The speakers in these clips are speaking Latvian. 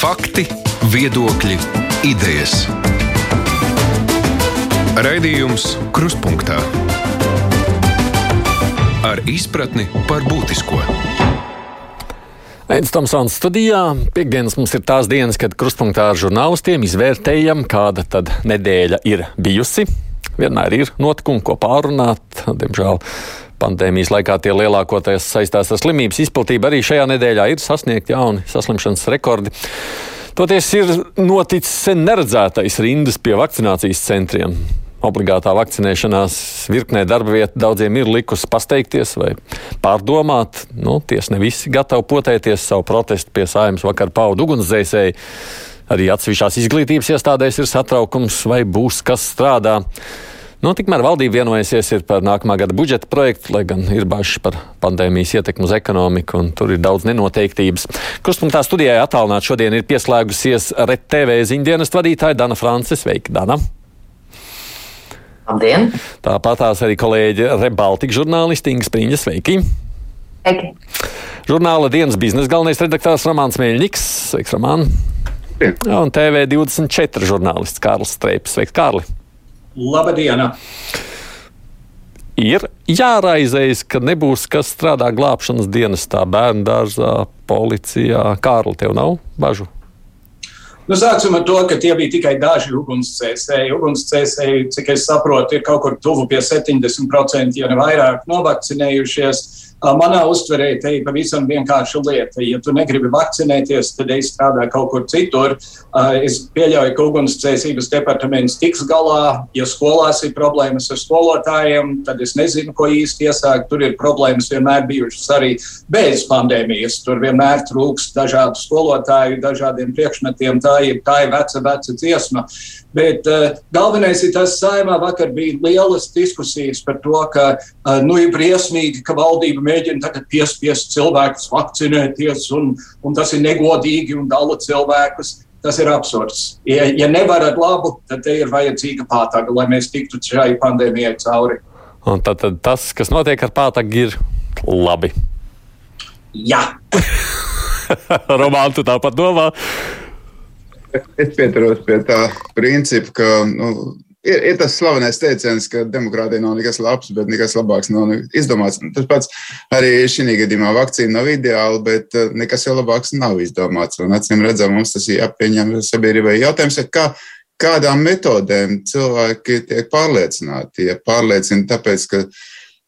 Fakti, viedokļi, idejas. Raidījums Kruspunkta ar izpratni par būtisko. Aizsmeļamies Tomsons studijā. Piektdienas mums ir tās dienas, kad krustpunktā ar žurnālistiem izvērtējam, kāda tad nedēļa ir bijusi. Vienmēr ir notikumi, ko pārunāt. Diemžēl Pandēmijas laikā tie lielākoties saistās ar slimības izplatību. Arī šajā nedēļā ir sasniegti jauni saslimšanas rekordi. Toties ir noticis sen neredzētais rindas pie vakcinācijas centriem. Obligātā vakcinēšanās virknē darba vieta daudziem ir likusi pasteigties vai pārdomāt. Nu, tiesa ne visi gatavi potēties savu protestu pie sājums vakar paudu ugunsdzēsēji. Arī atsevišķās izglītības iestādēs ir satraukums, vai būs kas strādā. Nu, tikmēr valdība vienojusies par nākamā gada budžeta projektu, lai gan ir bažas par pandēmijas ietekmi uz ekonomiku, un tur ir daudz nenoteiktības. Krustpunktā studijā attālināti šodien ir pieslēgusies RTV ziņdienas vadītāja Dana Francis. Sveika, Dana! Labdien! Tāpat tās arī kolēģi Rebaltika žurnālisti Inga Spriņa. Sveiki! Sveiki! Žurnāla dienas biznesa galvenais redaktors Ramāns Mēļņiks. Sveiks, Ramān! Un TV24 žurnālists Kārlis Streips. Sveiks, Kārli! Labdien! Ir jāraizējas, ka nebūs kas strādā glābšanas dienestā, bērnu dārzā, policijā. Kārli, tev nav bažu? Nu, sāksim ar to, ka tie bija tikai daži ugunsdzēsēji. Ugunsdzēsēji, cik es saprotu, ir kaut kur tuvu pie 70%, ja ne vairāk, novakcinējušies. Manā uztverē te ir pavisam vienkārša lieta. Ja tu negribi vakcinēties, tad ej strādā kaut kur citur. Es pieļauju, ka ugunsdzēsības departaments tiks galā. Ja skolās ir problēmas ar skolotājiem, tad es nezinu, ko īsti iesākt. Tur ir problēmas vienmēr bijušas arī bez pandēmijas. Tur vienmēr trūks dažādu skolotāju, dažādiem priekšmetiem. Tā ir, tā ir veca, veca dziesma. Bet uh, galvenais ir tas, ka saimā vakar bija lielas diskusijas par to, ka uh, nu, ir briesmīgi, ka valdība mēģina piespiest cilvēkus vakcinēties, un, un tas ir negodīgi un dala cilvēkus. Tas ir absurds. Ja, ja nevarat labu, tad te ir vajadzīga pātaga, lai mēs tiktu šai pandēmijai cauri. Un tad, tad tas, kas notiek ar pātagu, ir labi. Jā. Romantu tāpat domā. Es pieturos pie tā principa, ka nu, ir, ir tas slavenais teiciens, ka demokrātija nav nekas labs, bet nekas labāks nav izdomāts. Tas pats arī šī gadījumā vakcīna nav ideāla, bet eh, nekas jau labāks nav izdomāts. Un acīm redzam, mums tas ir jāpieņem sabiedrībai. Jautājums ir, kā, kādām metodēm cilvēki tiek pārliecināti? Ja pārliecina tāpēc, ka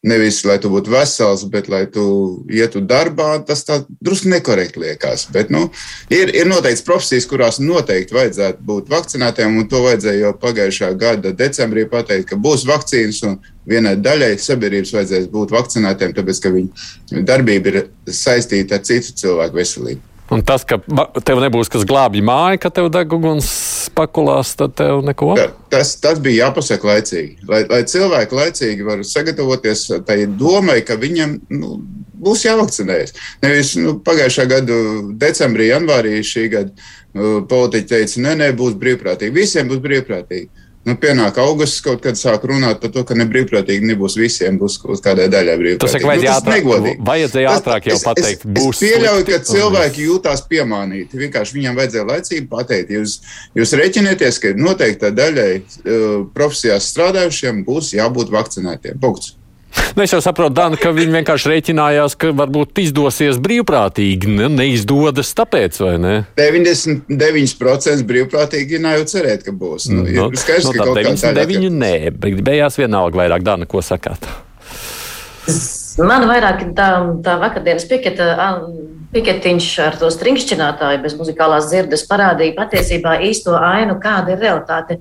Nevis, lai tu būtu vesels, bet lai tu ietu darbā, tas tā drusku nekorekti liekas. Bet, nu, ir, ir noteikts profesijas, kurās noteikti vajadzētu būt vakcinētiem, un to vajadzēja jau pagājušā gada decembrī pateikt, ka būs vakcīnas, un vienai daļai sabiedrības vajadzēs būt vakcinētiem, tāpēc, ka viņu darbība ir saistīta ar citu cilvēku veselību. Un tas, ka tev nebūs kas glābj māju, ka tev deg uguns pakulās, tad tev neko. Tā, tas, tas bija jāpasaka laicīgi. Lai, lai cilvēki laicīgi var sagatavoties tai domai, ka viņam nu, būs jāvakcinējas. Nevis nu, pagājušā gada decembrī, janvārī šī gada nu, politiķi teica, nē, nē, būs brīvprātīgi. Visiem būs brīvprātīgi. Nu, pienāk augusts, kaut kad sāk runāt par to, ka ne brīvprātīgi nebūs visiem, būs kaut kādai daļai brīvprātīgi. Tas saka, nu, tas negodīgi. Vajadzēja ātrāk jau pateikt. Es, es pieļauju, ka cilvēki jūtās piemānīti. Vienkārši viņiem vajadzēja laicīgi pateikt, jūs, jūs reķinieties, ka noteikta daļai uh, profesijās strādājušiem būs jābūt vakcinētiem. Punkts. Nu, es jau saprotu, Dana, ka viņi vienkārši rēķinājās, ka varbūt izdosies brīvprātīgi. Ne, neizdodas tāpēc, vai ne? 99% brīvprātīgi nav jau cerēt, ka būs. Nu, nu, skaidrs, nu, ka kaut kādā veidā. Viņi nē, bet gribējās vienalga vairāk. Dana, ko sakāt? Man vairāk tā, tā vakardienas piketa piketiņš ar to stringšķinātāju bez muzikālās dzirdes parādīja patiesībā īsto ainu, kāda ir realitāte.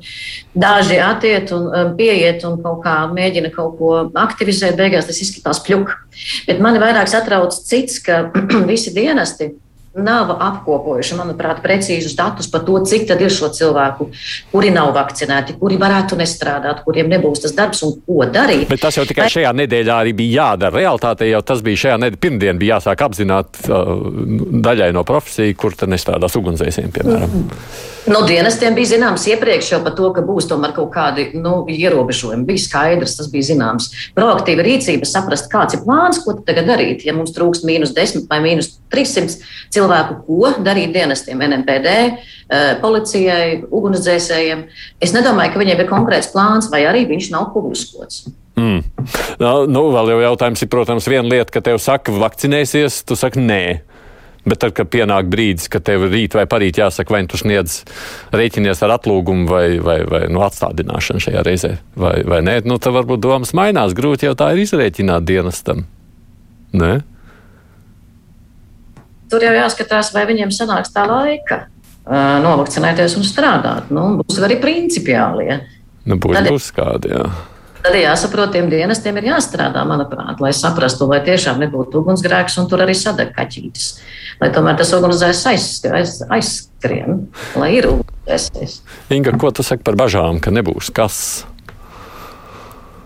Daži attiet un um, pieiet un kaut kā mēģina kaut ko aktivizēt, beigās tas izskatās pļuk. Bet mani vairāk satrauc cits, ka visi dienesti nav apkopojuši, manuprāt, precīzus datus par to, cik tad ir šo cilvēku, kuri nav vakcinēti, kuri varētu nestrādāt, kuriem nebūs tas darbs un ko darīt. Bet tas jau tikai šajā nedēļā arī bija jādara. Realtātē jau tas bija šajā nedēļā, pirmdien bija jāsāk apzināt uh, daļai no profesiju, kur tad nestrādās ugunsdzēsiem, piemēram. Mm. Nu, dienestiem bija zināms iepriekš jau par to, ka būs tomēr kaut kādi nu, ierobežojumi. Bija skaidrs, tas bija zināms. Proaktīva rīcība, saprast, kāds ir plāns, ko tagad darīt. Ja mums trūkst mīnus 10 vai mīnus 300 cilvēku, ko darīt dienestiem, NMPD, eh, policijai, ugunsdzēsējiem. Es nedomāju, ka viņiem ir konkrēts plāns, vai arī viņš nav publiskots. Mm. Nu, vēl jau jautājums ir, protams, viena lieta, ka tev saka, vakcinēsies, tu saki nē. Bet tad, kad pienāk brīdis, kad tev rīt vai parīt jāsaka, vai nu tu sniedz rēķinies ar atlūgumu vai, vai, vai nu, atstādināšanu šajā reizē, vai, vai nē, nu, tad varbūt domas mainās. Grūti jau tā ir izrēķināt dienestam. Nē? Tur jau jāskatās, vai viņiem sanāks tā laika novakcinēties un strādāt. Nu, būs arī principiāli. Ja. Nu, būs, Tad, būs kādi, jā. Tad jāsaprot, tiem dienestiem ir jāstrādā, manuprāt, lai saprastu, lai tiešām nebūtu ugunsgrēks un tur arī sadeg kaķītis. Lai tomēr tas ugunsdzēs aiz, aiz, aizskrien, lai ir ugunsdzēsējs. Inga, ko tu saki par bažām, ka nebūs kas?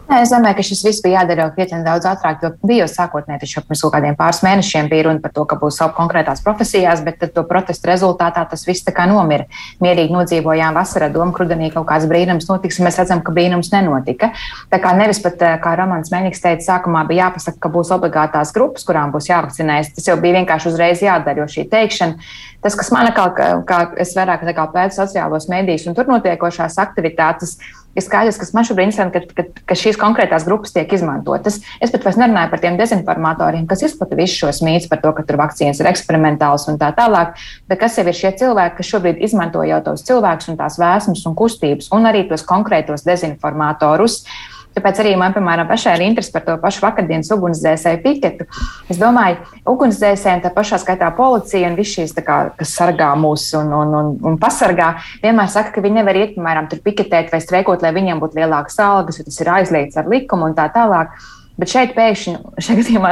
Nē, es domāju, ka šis viss bija jādara krietni daudz ātrāk, jo bija jau sākotnēji, taču pirms kaut kādiem pāris mēnešiem bija runa par to, ka būs savu konkrētās profesijās, bet to protestu rezultātā tas viss tā kā nomira. Mierīgi nodzīvojām vasarā, doma, krudenī kaut kāds brīnums notiks, un mēs redzam, ka brīnums nenotika. Tā kā nevis pat, eh, kā Romans Mēniks teica, sākumā bija jāpasaka, ka būs obligātās grupas, kurām būs jāvakcinējas. Tas jau bija vienkārši uzreiz jādara, jo šī teikšana, tas, kas man kā, kā es vairāk pētu sociālos mēdījus un tur notiekošās aktivitātes, ir skaidrs, kas man šobrīd ir, ka, ka, ka šīs konkrētās grupas tiek izmantotas. Es pat vairs nerunāju par tiem dezinformatoriem, kas izplata visus šos mītus par to, ka tur vakcīnas ir eksperimentāls un tā tālāk, bet kas jau ir šie cilvēki, kas šobrīd izmanto jau tos cilvēkus un tās vēsmas un kustības un arī tos konkrētos dezinformatorus. Uh, Tāpēc arī man, piemēram, pašai ir interese par to pašu vakardienas ugunsdzēsēju piketu. Es domāju, ugunsdzēsējiem, tā pašā skaitā policija un viss šīs, kā, kas sargā mūs un, un, un, un pasargā, vienmēr saka, ka viņi nevar iet, piemēram, tur piketēt vai streikot, lai viņiem būtu lielākas algas, jo tas ir aizliegts ar likumu un tā tālāk. Bet šeit pēkšņi, šajā gadījumā,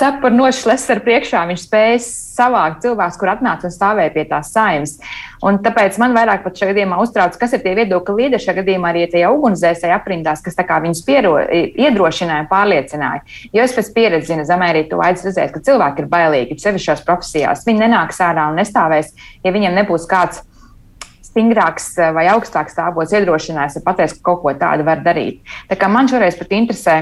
cepura nošļes ar priekšā, viņš spēja savākt cilvēkus, kur atnāca un stāvēja pie tās saimnes. Un tāpēc man vairāk pat šajā gadījumā uztrauc, kas ir tie viedokļi līderi šajā gadījumā arī tie ugunsdzēsēji aprindās, kas viņus piero, iedrošināja, pārliecināja. Jo es pēc pieredzes zinu, zemē arī tu aicināji redzēt, ka cilvēki ir bailīgi, sevišķi šajās profesijās. Viņi nenāks ārā un nestāvēs, ja viņiem nebūs kāds stingrāks vai augstāks stāvoklis iedrošinājis un pateiks, ka kaut ko tādu var darīt. Tā kā man šoreiz pat interesē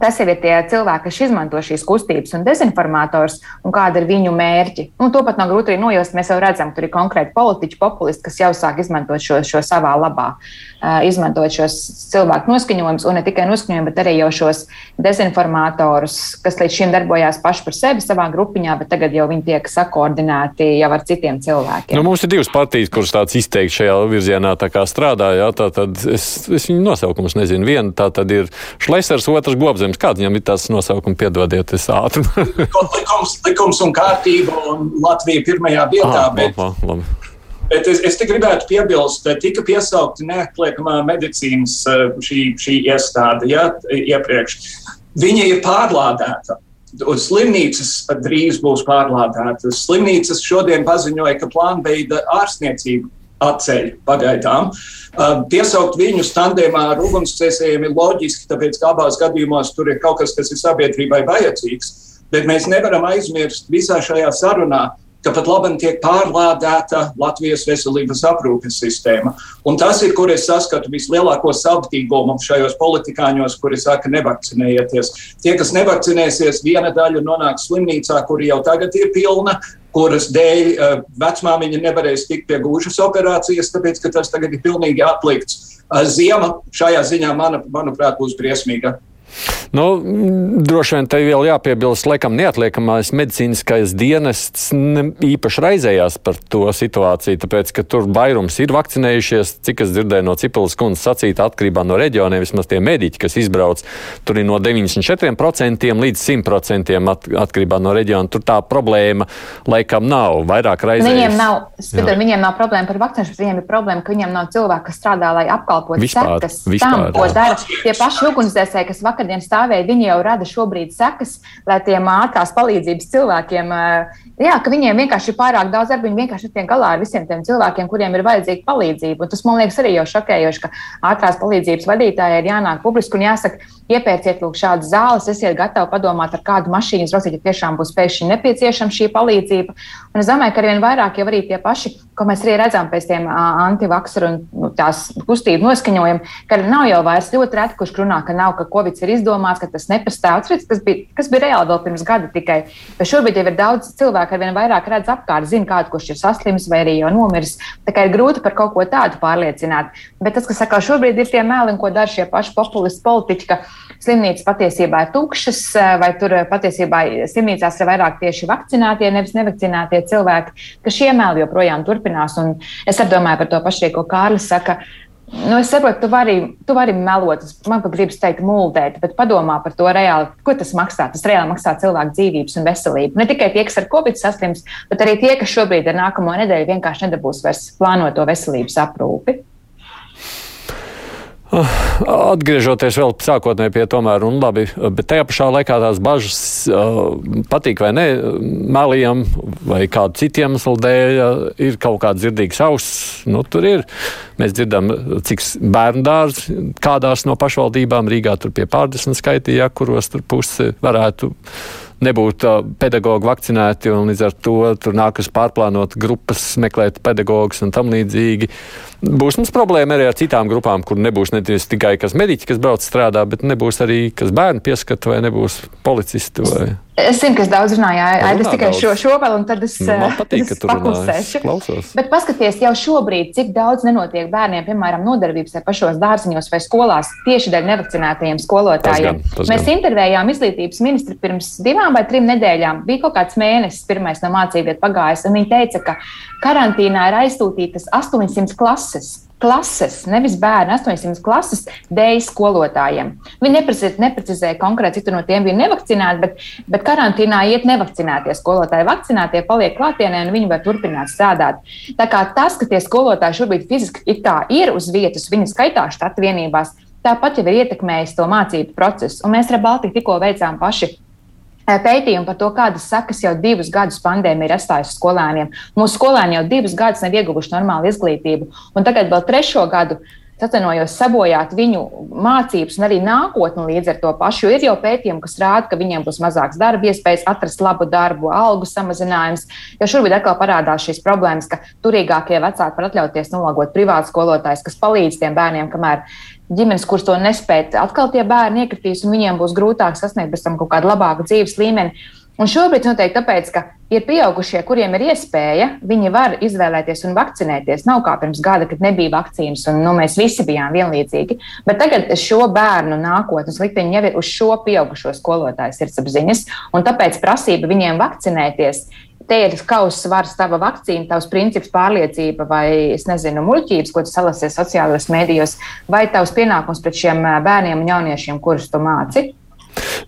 Tas jau ir tie cilvēki, kas izmanto šīs kustības un dezinformators, un kāda ir viņu mērķi. Un to pat nav grūti arī nojaust. Mēs jau redzam, tur ir konkrēti politiķi, populisti, kas jau sāk izmantot šo, šo savā labā, izmantot šos cilvēku noskaņojumus, un ne tikai noskaņojumus, bet arī jau šos dezinformatorus, kas līdz šim darbojās paši par sevi savā grupiņā, bet tagad jau viņi tiek sakoordinēti jau ar citiem cilvēkiem. Nu, mums ir divas partijas, kuras tāds izteikti šajā virzienā strādā. Jā, tā tad es, es viņu nosaukumus nezinu. Viena tā tad ir Šlesers, otrs Gobs nozīmes. Kāds viņam ir tās nosaukums, piedodiet, es ātri. likums, likums un kārtība un Latvija pirmajā vietā. Ah, bet... labi, labi. Bet es, es gribētu piebilst, ka tika piesaukta neatliekamā medicīnas eh, šī, šī iestāde ja, iepriekš. Viņa ir pārlādēta. Slimnīcas drīz būs pārlādētas. Slimnīcas šodien paziņoja, ka plānveida ārstniecība atceļ pagaidām. Uh, piesaukt viņus tandēmā ar ugunsdzēsējiem ir loģiski, tāpēc ka abās gadījumos tur ir kaut kas, kas ir sabiedrībai vajadzīgs. Bet mēs nevaram aizmirst visā šajā sarunā, ka pat labi tiek pārlādēta Latvijas veselības aprūpes sistēma. Un tas ir, kur es saskatu vislielāko savtīgumu šajos politikāņos, kuri saka, nevakcinējieties. Tie, kas nevakcinēsies, viena daļa nonāks slimnīcā, kur jau tagad ir pilna, kuras dēļ uh, vecmāmiņa nevarēs tikt pie gūžas operācijas, tāpēc, ka tas tagad ir pilnīgi atlikts. Uh, ziema šajā ziņā, mana, manuprāt, būs briesmīga. Nu, droši vien te vēl jāpiebilst, laikam neatliekamais medicīniskais dienests ne īpaši raizējās par to situāciju, tāpēc, ka tur vairums ir vakcinējušies, cik es dzirdēju no Cipilas kundzes sacīt, atkarībā no reģioniem, vismaz tie mediķi, kas izbrauc, tur ir no 94% līdz 100% at, atkarībā no reģiona. Tur tā problēma laikam nav, vairāk raizējas. Viņiem nav, skatot, viņiem nav problēma par vakcinēšanu, viņiem ir problēma, ka viņiem nav cilvēku, kas strādā, lai apkalpotu sekas tam, ko dara tie paši ugunsdzēsēji, kas vakardien stāv stāvēja, viņi jau rada šobrīd sekas, lai tiem ātrās palīdzības cilvēkiem, jā, ka viņiem vienkārši ir pārāk daudz darba, viņi vienkārši tiek galā ar visiem tiem cilvēkiem, kuriem ir vajadzīga palīdzība. Un tas man liekas arī jau šokējoši, ka ātrās palīdzības vadītājai ir jānāk publiski un jāsaka, iepērciet lūk šādas zāles, esiet gatavi padomāt ar kādu mašīnu, brauciet, ja tiešām būs pēkšņi nepieciešama šī palīdzība. Un es domāju, ka arvien vairāk jau arī tie paši, ko mēs arī redzam pēc tiem antivaksaru un nu, tās kustību noskaņojumiem, ka nav jau vairs ļoti reti, kurš runā, ka nav, ka Covid ir izdomāts, ka tas nepastāv. Tas, kas bija, kas bija reāli vēl pirms gada tikai. Bet šobrīd jau ir daudz cilvēku, arvien vairāk redz apkārt, zina, kādu, kurš ir saslims vai arī jau nomiris. Tā kā ir grūti par kaut ko tādu pārliecināt. Bet tas, kas atkal šobrīd ir tie meli, ko dara šie paši populisti politiķi, ka slimnīcas patiesībā ir tukšas, vai tur patiesībā slimnīcās ir vairāk tieši vakcinētie, nevis nevakcinētie cilvēki, ka šie meli joprojām turpinās. Un es domāju par to pašu, ko Kārlis saka. Nu, es saprotu, tu vari, tu vari melot, man pat gribas teikt, mūldēt, bet padomā par to reāli, ko tas maksā. Tas reāli maksā cilvēku dzīvības un veselību. Ne tikai tie, kas ar covid saslims, bet arī tie, kas šobrīd ar nākamo nedēļu vienkārši nedabūs vairs plānoto veselības aprūpi. Atgriežoties vēl sākotnēji pie tomēr, un labi, bet tajā pašā laikā tās bažas uh, patīk vai nē, melījam vai kādu citu iemeslu dēļ ir kaut kāds dzirdīgs auss, nu tur ir. Mēs dzirdam, cik bērnu dārz kādās no pašvaldībām Rīgā tur pie pārdesmit skaitīja, kuros tur puse varētu nebūtu pedagoģi vakcinēti, un līdz ar to tur nākas pārplānot grupas, meklēt pedagogus un tam līdzīgi. Būs mums problēma arī ar citām grupām, kur nebūs ne tikai kas mediķi, kas brauc strādā, bet nebūs arī kas bērnu pieskata vai nebūs policisti. Vai... Es zinu, kas daudz runāja. Es tikai šo, šo vēl, un tad es, nu, Man patīk, es paklusēšu. Bet paskaties jau šobrīd, cik daudz nenotiek bērniem, piemēram, nodarbības vai pašos dārziņos vai skolās tieši dēļ nevakcinētajiem skolotājiem. Tas gan, tas Mēs gan. intervējām izglītības ministru pirms divām vai trim nedēļām. Bija kaut kāds mēnesis, pirmais no mācību vietas pagājis, un viņi teica, ka karantīnā ir aizsūtītas 800 klases klases, nevis bērnu, 800 klases dēļ skolotājiem. Viņi neprecizēja, neprecizēja konkrēti, cik no tiem bija nevakcinēti, bet, bet karantīnā iet nevakcinētie skolotāji. Vakcinētie paliek klātienē un viņi var turpināt strādāt. Tā kā tas, ka tie skolotāji šobrīd fiziski ir, uz vietas, viņi skaitā štata vienībās, tāpat jau ir ietekmējis to mācību procesu. Un mēs ar Baltiku tikko veicām paši pētījumu par to, kādas sekas jau divus gadus pandēmija ir atstājusi skolēniem. Mūsu skolēni jau divus gadus nav ieguvuši normālu izglītību, un tagad vēl trešo gadu. Atvainojos, sabojāt viņu mācības un arī nākotni līdz ar to pašu. Ir jau pētījumi, kas rāda, ka viņiem būs mazāks darba iespējas, atrast labu darbu, algu samazinājums. Jo šobrīd atkal parādās šīs problēmas, ka turīgākie vecāki var atļauties nolagot privātu skolotājus, kas palīdz tiem bērniem, kamēr ģimenes, kuras to nespēj, atkal tie bērni iekritīs, un viņiem būs grūtāk sasniegt pēc tam kaut kādu labāku dzīves līmeni. Un šobrīd noteikti tāpēc, ka ir pieaugušie, kuriem ir iespēja, viņi var izvēlēties un vakcinēties. Nav kā pirms gada, kad nebija vakcīnas, un nu, mēs visi bijām vienlīdzīgi. Bet tagad šo bērnu nākotnes likteņi jau ir uz šo pieaugušo skolotāju sirdsapziņas, un tāpēc prasība viņiem vakcinēties te ir kausa svars, tava vakcīna, tavs princips, pārliecība vai, es nezinu, muļķības, ko tu salasies sociālajos mēdījos, vai tavs pienākums pret šiem bērniem un jauniešiem, kurus tu māci.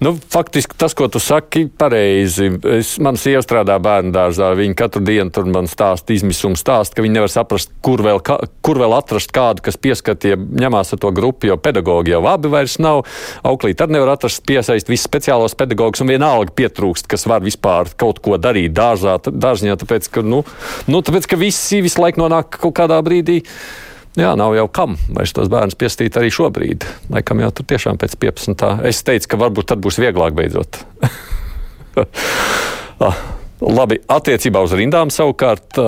Nu, faktiski tas, ko tu saki, pareizi. Es, man sieva strādā bērnu dārzā. Viņa katru dienu tur man stāsta, izmisuma stāsta, ka viņi nevar saprast, kur vēl, ka, kur vēl atrast kādu, kas pieskatīja, ņemās ar to grupu, jo pedagogi jau abi vairs nav. Auklīt arī nevar atrast, piesaist visus speciālos pedagogus un vienalga pietrūkst, kas var vispār kaut ko darīt dārzā, dārziņā, tāpēc, ka, nu, nu, tāpēc, ka visi visu laiku nonāk kaut kādā brīdī. Jā, nav jau kam vairs tos bērnus piestīt arī šobrīd. Laikam jau tur tiešām pēc 15. Es teicu, ka varbūt tad būs vieglāk beidzot. ah. Labi, attiecībā uz rindām savukārt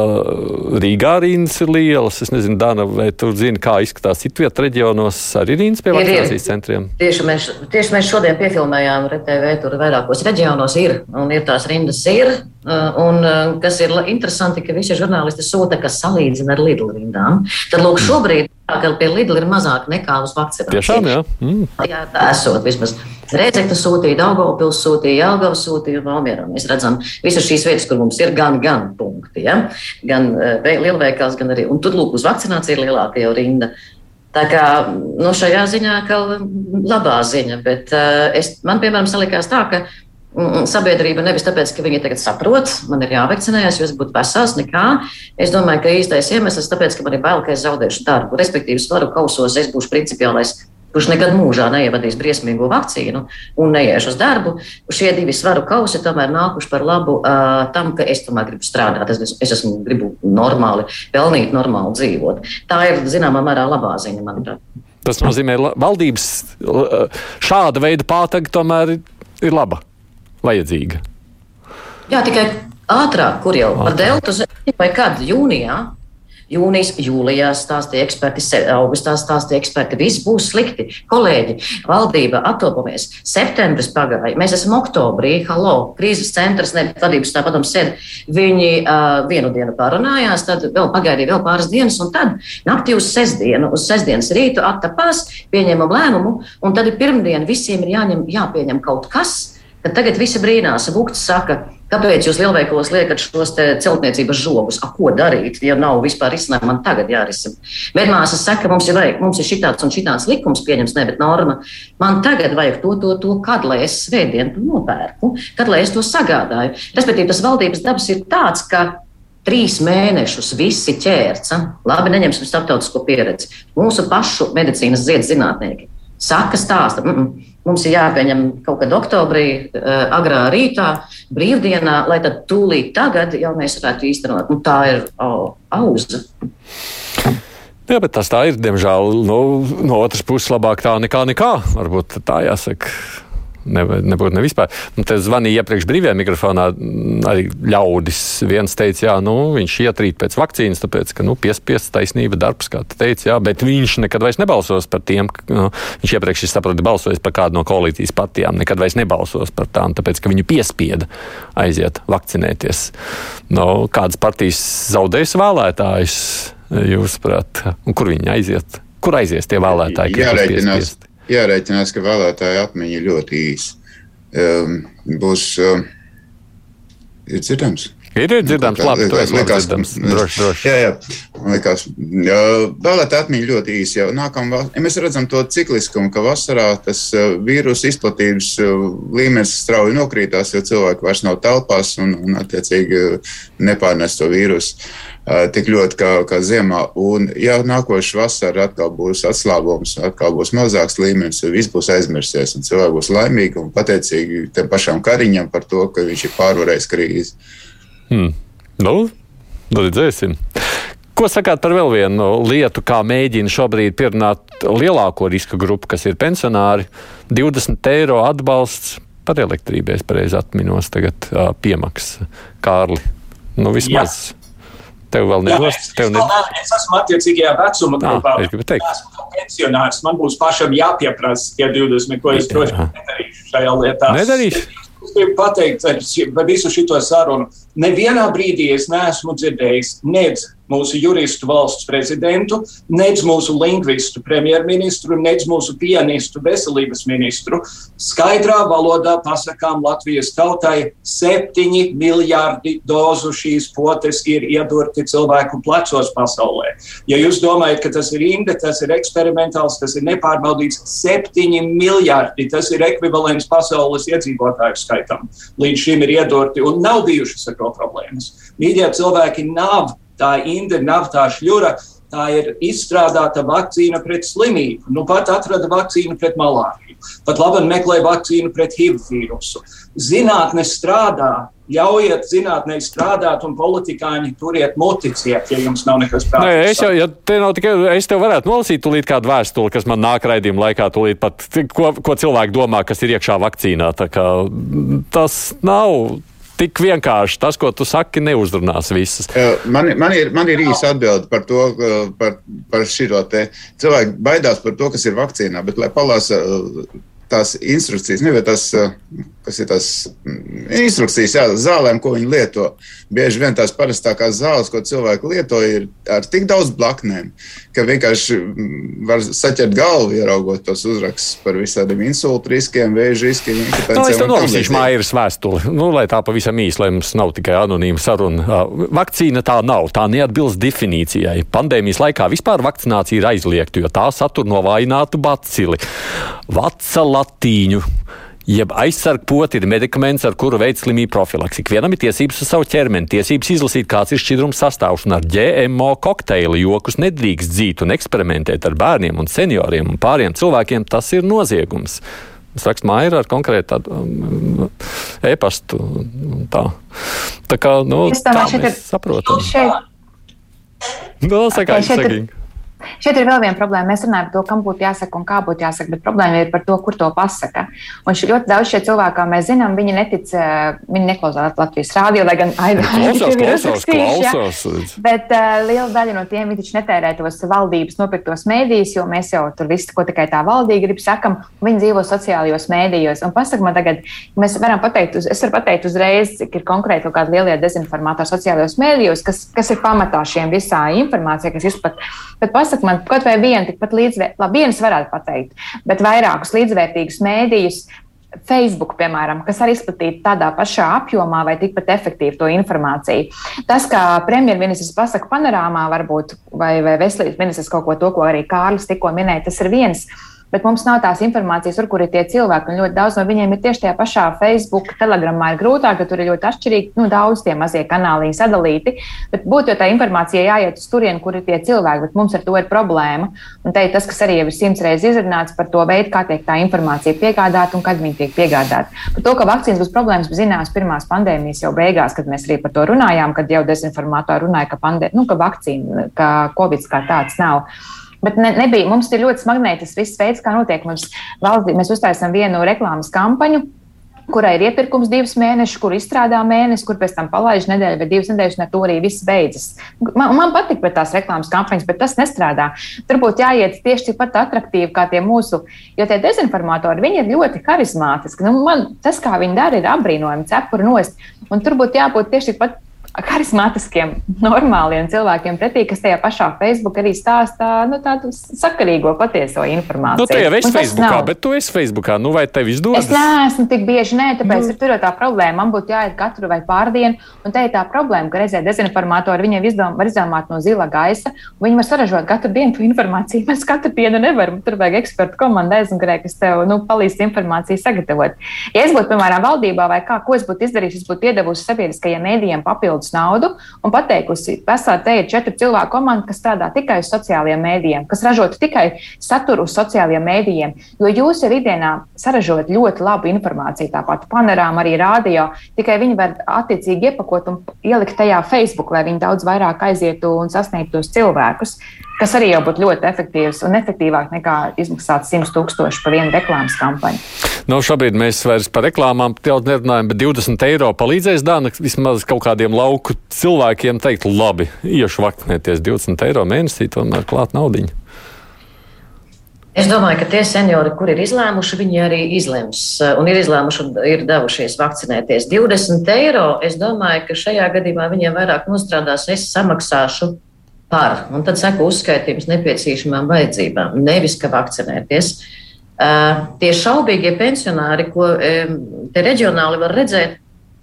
Rīgā rindas ir lielas. Es nezinu, Dana, vai tu zini, kā izskatās citu vietu reģionos arī rindas pie vakcinācijas centriem? Tieši mēs, tieši mēs šodien piefilmējām RTV, tur vairākos reģionos ir, un ir tās rindas ir. Un kas ir interesanti, ka visi žurnālisti sūta, kas salīdzina ar Lidl rindām. Tad, lūk, šobrīd ka pie Lidl ir mazāk nekā uz vakcināciju. Tiešām, jā. Mm. Jā, tā esot vismaz. Rēdzekta sūtīja, Daugavpils sūtīja, Jelgava sūtīja un Valmierā. Mēs redzam visas šīs vietas, kur mums ir gan, gan punkti, ja? gan uh, lielveikals, gan arī, un tur lūk uz vakcināciju ir lielāka jau rinda. Tā kā nu, šajā ziņā kā labā ziņa, bet uh, es, man, piemēram, salikās tā, ka sabiedrība nevis tāpēc, ka viņi tagad saprot, man ir jāvakcinējas, jo es būtu vesels, nekā. Es domāju, ka īstais iemesls ir tāpēc, ka man ir bail, ka es zaudēšu darbu. Respektīvi, svaru kausos es būšu principiālais kurš nekad mūžā neievadīs briesmīgo vakcīnu un neies uz darbu, šie divi svaru kausi tomēr nākuši par labu uh, tam, ka es tomēr gribu strādāt. Es, es esmu, gribu normāli pelnīt, normāli dzīvot. Tā ir zināmā mērā labā ziņa, manuprāt. Tas nozīmē, ka valdības šāda veida pātaga tomēr ir laba, vajadzīga. Jā, tikai ātrāk, kur jau par deltu vai kad jūnijā. Jūnijas, jūlijā stāstīja eksperti, augustā stāstīja eksperti. Viss būs slikti. Kolēģi, valdība attopamies. Septembris pagāja. Mēs esam oktobrī. Halo, krīzes centrs, ne vadības tā padomu sēd. Viņi uh, vienu dienu pārunājās, tad vēl pagaidīja vēl pāris dienas, un tad naktī uz sestdienu, uz sestdienas rītu attapās, pieņēmām lēmumu, un tad ir pirmdiena visiem ir jāņem, jāpieņem kaut kas Tad tagad visi brīnās, Vukts saka, kāpēc jūs lielveikalos liekat šos celtniecības žogus? A, ko darīt, ja nav vispār izcinājuma? Man tagad jārisina. Medmāsas saka, mums ir, vajag, mums ir šitāds un šitāds likums pieņems, ne, bet norma. Man tagad vajag to, to, to, kad lai es svētdienu to nopērku, kad lai es to sagādāju. Respektīvi, tas valdības dabas ir tāds, ka trīs mēnešus visi ķērca. Labi, neņemsim starptautisko pieredzi. Mūsu pašu medicīnas ziedas zinātnieki saka, stāsta. Mm -mm. Mums ir jāpieņem kaut kad oktobrī, uh, agrā rītā, brīvdienā, lai tad tūlīt tagad jau mēs varētu īstenot. Nu, tā ir oh, auza. Jā, bet tas tā ir, diemžēl, nu, no otras puses labāk tā nekā nekā. Varbūt tā jāsaka ne, nebūtu ne vispār. Nu, te zvanīja iepriekš brīvajā mikrofonā arī ļaudis. Viens teica, jā, nu, viņš ietrīt pēc vakcīnas, tāpēc, ka, nu, piespiests taisnība darbs, kā tu teici, jā, bet viņš nekad vairs nebalsos par tiem, nu, viņš iepriekš ir saproti balsojis par kādu no koalīcijas partijām, nekad vairs nebalsos par tām, tāpēc, ka viņu piespieda aiziet vakcinēties. Nu, kādas partijas zaudēs vēlētājus, jūsuprāt, un kur viņi aiziet? Kur aizies tie vēlētāji? Jārēķinās, jārēķinās, ka vēlētāja atmiņa ļoti īsa. Um, būs um, ir dzirdams. Ir dzirdams, labi, esi likās, dzirdams. Droši, droši. Jā, jā. Liekas, vēlētā atmiņa ļoti īsi. Jau nākamā, ja mēs redzam to cikliskumu, ka vasarā tas uh, vīrusu izplatības uh, līmenis strauji nokrītās, jo cilvēki vairs nav telpās un, un attiecīgi, nepārnes to vīrusu tik ļoti kā, kā ziemā. Un, ja nākošais vasara atkal būs atslābums, atkal būs mazāks līmenis, viss būs aizmirsies. Un cilvēki būs laimīgi un pateicīgi tam pašam Kariņam par to, ka viņš ir pārvarējis krīzi. Hmm. Nu, nu, redzēsim. Ko sakāt par vēl vienu lietu, kā mēģina šobrīd pierunāt lielāko riska grupu, kas ir pensionāri? 20 eiro atbalsts par elektrību, es pareizi atminos, tagad piemaksa Kārli. Nu, vismaz. Jā. Tev vēl nedos. Tev ne... es esmu attiecīgajā vecuma grupā. Es gribu teikt. Esmu pensionārs. Man būs pašam jāpieprasa tie 20, ko es vien nedarīšu šajā lietā. Nedarīšu. Es gribu pateikt par visu šo sarunu. Nevienā brīdī es neesmu dzirdējis nedz mūsu juristu valsts prezidentu, nedz mūsu lingvistu premjerministru, nedz mūsu pianistu veselības ministru. Skaidrā valodā pasakām Latvijas tautai, septiņi miljardi dozu šīs potes ir iedurti cilvēku plecos pasaulē. Ja jūs domājat, ka tas ir inde, tas ir eksperimentāls, tas ir nepārbaudīts, septiņi miljardi, tas ir ekvivalents pasaules iedzīvotāju skaitam. Līdz šim ir iedurti un nav bijušas ar to problēmas. Mīļie cilvēki nav tā inde nav tā šļura. Tā ir izstrādāta vakcīna pret slimību. Nu, pat atrada vakcīnu pret malāriju. Pat labi meklē vakcīnu pret HIV vīrusu. Zinātne strādā, ļaujiet zinātnē strādāt, un politikāņi turiet muticiet, ja jums nav nekas prātā. Nē, es jau, ja te nav tikai, es tev varētu nolasīt tūlīt kādu vēstuli, kas man nāk raidījuma laikā, tūlīt pat, ko, ko cilvēki domā, kas ir iekšā vakcīnā. Tā kā tas nav tik vienkārši. Tas, ko tu saki, neuzrunās visas. Man, man, ir, man ir īsa atbilde par to, par, par šo te. Cilvēki baidās par to, kas ir vakcīnā, bet lai palasa tās instrukcijas, nevis tas kas ir tās mm, instrukcijas jā, zālēm, ko viņi lieto. Bieži vien tās parastākās zāles, ko cilvēki lieto, ir ar tik daudz blaknēm, ka vienkārši mm, var saķert galvu, ieraugot tos uzrakstus par visādiem insultu riskiem, vēža riskiem. No, es tev nolasīšu mājas vēstuli, nu, lai tā pavisam īsi, lai mums nav tikai anonīma saruna. Vakcīna tā nav, tā neatbilst definīcijai. Pandēmijas laikā vispār vakcinācija ir aizliegta, jo tā satur novājinātu bacili. Vaca latīņu jeb aizsargpoti ir medikaments, ar kuru veids slimību profilaks. Ikvienam ir tiesības uz savu ķermeni, tiesības izlasīt, kāds ir šķidrums sastāvs un ar GMO kokteili jokus nedrīkst dzīt un eksperimentēt ar bērniem un senioriem un pāriem cilvēkiem. Tas ir noziegums. Es rakstu māju ar konkrētu tādu um, e-pastu. Tā. tā kā, nu, tā mēs saprotam. Šeit... Nu, sakā, šeit, sakī. Šeit ir vēl viena problēma. Mēs runājam par to, kam būtu jāsaka un kā būtu jāsaka, bet problēma ir par to, kur to pasaka. Un ļoti daudz šie cilvēki, kā mēs zinām, viņi netic, eh, viņi neklausās Latvijas rādio, lai gan uzrakstījuši. Bet uh, liela daļa no tiem viņi taču netērē tos valdības nopirktos mēdījus, jo mēs jau tur visu, ko tikai tā valdība grib, sakam, viņi dzīvo sociālajos mēdījos. Un pasak man tagad, mēs varam pateikt, uz, es varu pateikt uzreiz, cik ir konkrēti kaut kādi lielie dezinformātori sociālajos mēdījos, kas, kas ir pamatā šiem visā informācijai, kas izpat. Pasaka man kaut vai vienu tikpat līdzvērtīgu, labi, vienas varētu pateikt, bet vairākus līdzvērtīgus mēdījus. Facebook, piemēram, kas arī izplatītu tādā pašā apjomā vai tikpat efektīvi to informāciju. Tas, kā premjerministrs pasaka panorāmā, varbūt, vai, vai veselības ministrs kaut ko to, ko arī Kārlis tikko minēja, tas ir viens bet mums nav tās informācijas, tur, kur ir tie cilvēki. Ļoti daudz no viņiem ir tieši tajā pašā Facebook, Telegramā ir grūtāk, jo tur ir ļoti atšķirīgi, nu, daudz tie mazie kanāli sadalīti. Bet būtu jau tā informācija jāiet uz turieni, kur ir tie cilvēki, bet mums ar to ir problēma. Un te ir tas, kas arī ir simts reizes izrunāts par to veidu, kā tiek tā informācija piegādāta un kad viņa tiek piegādāta. Par to, ka vakcīnas būs problēmas, zinās pirmās pandēmijas jau beigās, kad mēs arī par to runājām, kad jau dezinformātori runāja, ka, pandē, nu, ka vakcīna, ka Covid kā tāds nav. Bet ne, nebija, mums ir ļoti smagnēji tas viss veids, kā notiek. Mums valstī, mēs uztaisām vienu reklāmas kampaņu, kurai ir iepirkums divus mēnešus, kur izstrādā mēnesi, kur pēc tam palaiž nedēļu vai divas nedēļas, un ar to arī viss beidzas. Man, man patīk tās reklāmas kampaņas, bet tas nestrādā. Tur būtu jāiet tieši tikpat attraktīvi kā tie mūsu, jo tie dezinformatori, viņi ir ļoti harizmātiski. Nu, man, tas, kā viņi dara, ir apbrīnojami, cepuri nost. Un tur būtu jābūt tieši tikpat harizmātiskiem, normāliem cilvēkiem pretī, kas tajā pašā Facebook arī stāstā nu, tādu sakarīgo, patieso informāciju. Nu, tu jau esi Facebookā, nav. bet tu esi Facebookā. Nu, vai tev izdodas? Es neesmu tik bieži, nē, tāpēc nu. ir tur tā problēma. Man būtu jāiet katru vai pārdienu, un te ir tā problēma, ka reizē dezinformatori viņiem izdom, var izdomāt no zila gaisa, un viņi var saražot katru dienu to informāciju. Mēs katru dienu nevaram. Tur vajag ekspertu komandu aizmugurē, kas tev nu, palīdz informāciju sagatavot. Ja es būtu, piemēram, valdībā vai kā, ko es būtu izdarījis, es būtu iedevusi sabiedriskajiem mēdījiem papildus papildus naudu un pateikusi, ka te ir četru cilvēku komanda, kas strādā tikai uz sociālajiem mēdījiem, kas ražotu tikai saturu uz sociālajiem mēdījiem. Jo jūs jau ikdienā saražojat ļoti labu informāciju, tāpat panorāma arī rādio, tikai viņi var attiecīgi iepakot un ielikt tajā Facebook, lai viņi daudz vairāk aizietu un sasniegtu tos cilvēkus kas arī jau būtu ļoti efektīvs un efektīvāk nekā izmaksāt 100 tūkstoši par vienu reklāmas kampaņu. Nu, šobrīd mēs vairs par reklāmām nerunājam, bet 20 eiro palīdzēs Dāna vismaz kaut kādiem lauku cilvēkiem teikt, labi, iešu vakcinēties 20 eiro mēnesī, tomēr klāt naudiņu. Es domāju, ka tie seniori, kur ir izlēmuši, viņi arī izlems un ir izlēmuši un ir devušies vakcinēties. 20 eiro, es domāju, ka šajā gadījumā viņiem vairāk nostrādās, es samaksāšu par, un tad saka uzskaitījums nepieciešamām vajadzībām, nevis ka vakcinēties. Uh, tie šaubīgie pensionāri, ko um, te reģionāli var redzēt,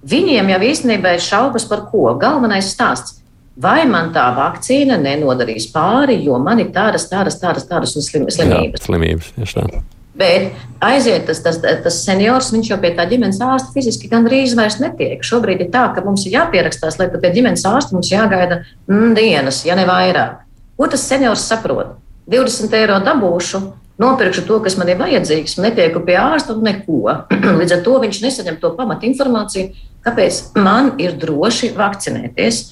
viņiem jau īstenībā ir šaubas par ko. Galvenais stāsts. Vai man tā vakcīna nenodarīs pāri, jo man ir tādas, tādas, tādas, tādas slim, slimības? Jā, slimības, tieši tā. Bet aiziet tas, tas, tas seniors, viņš jau pie tā ģimenes ārsta fiziski gandrīz vairs netiek. Šobrīd ir tā, ka mums ir jāpierakstās, lai pie ģimenes ārsta mums jāgaida mm, dienas, ja ne vairāk. Ko tas seniors saprot? 20 eiro dabūšu, nopirkšu to, kas man ir vajadzīgs, netieku pie ārsta un neko. Līdz ar to viņš nesaņem to pamatinformāciju, kāpēc man ir droši vakcinēties.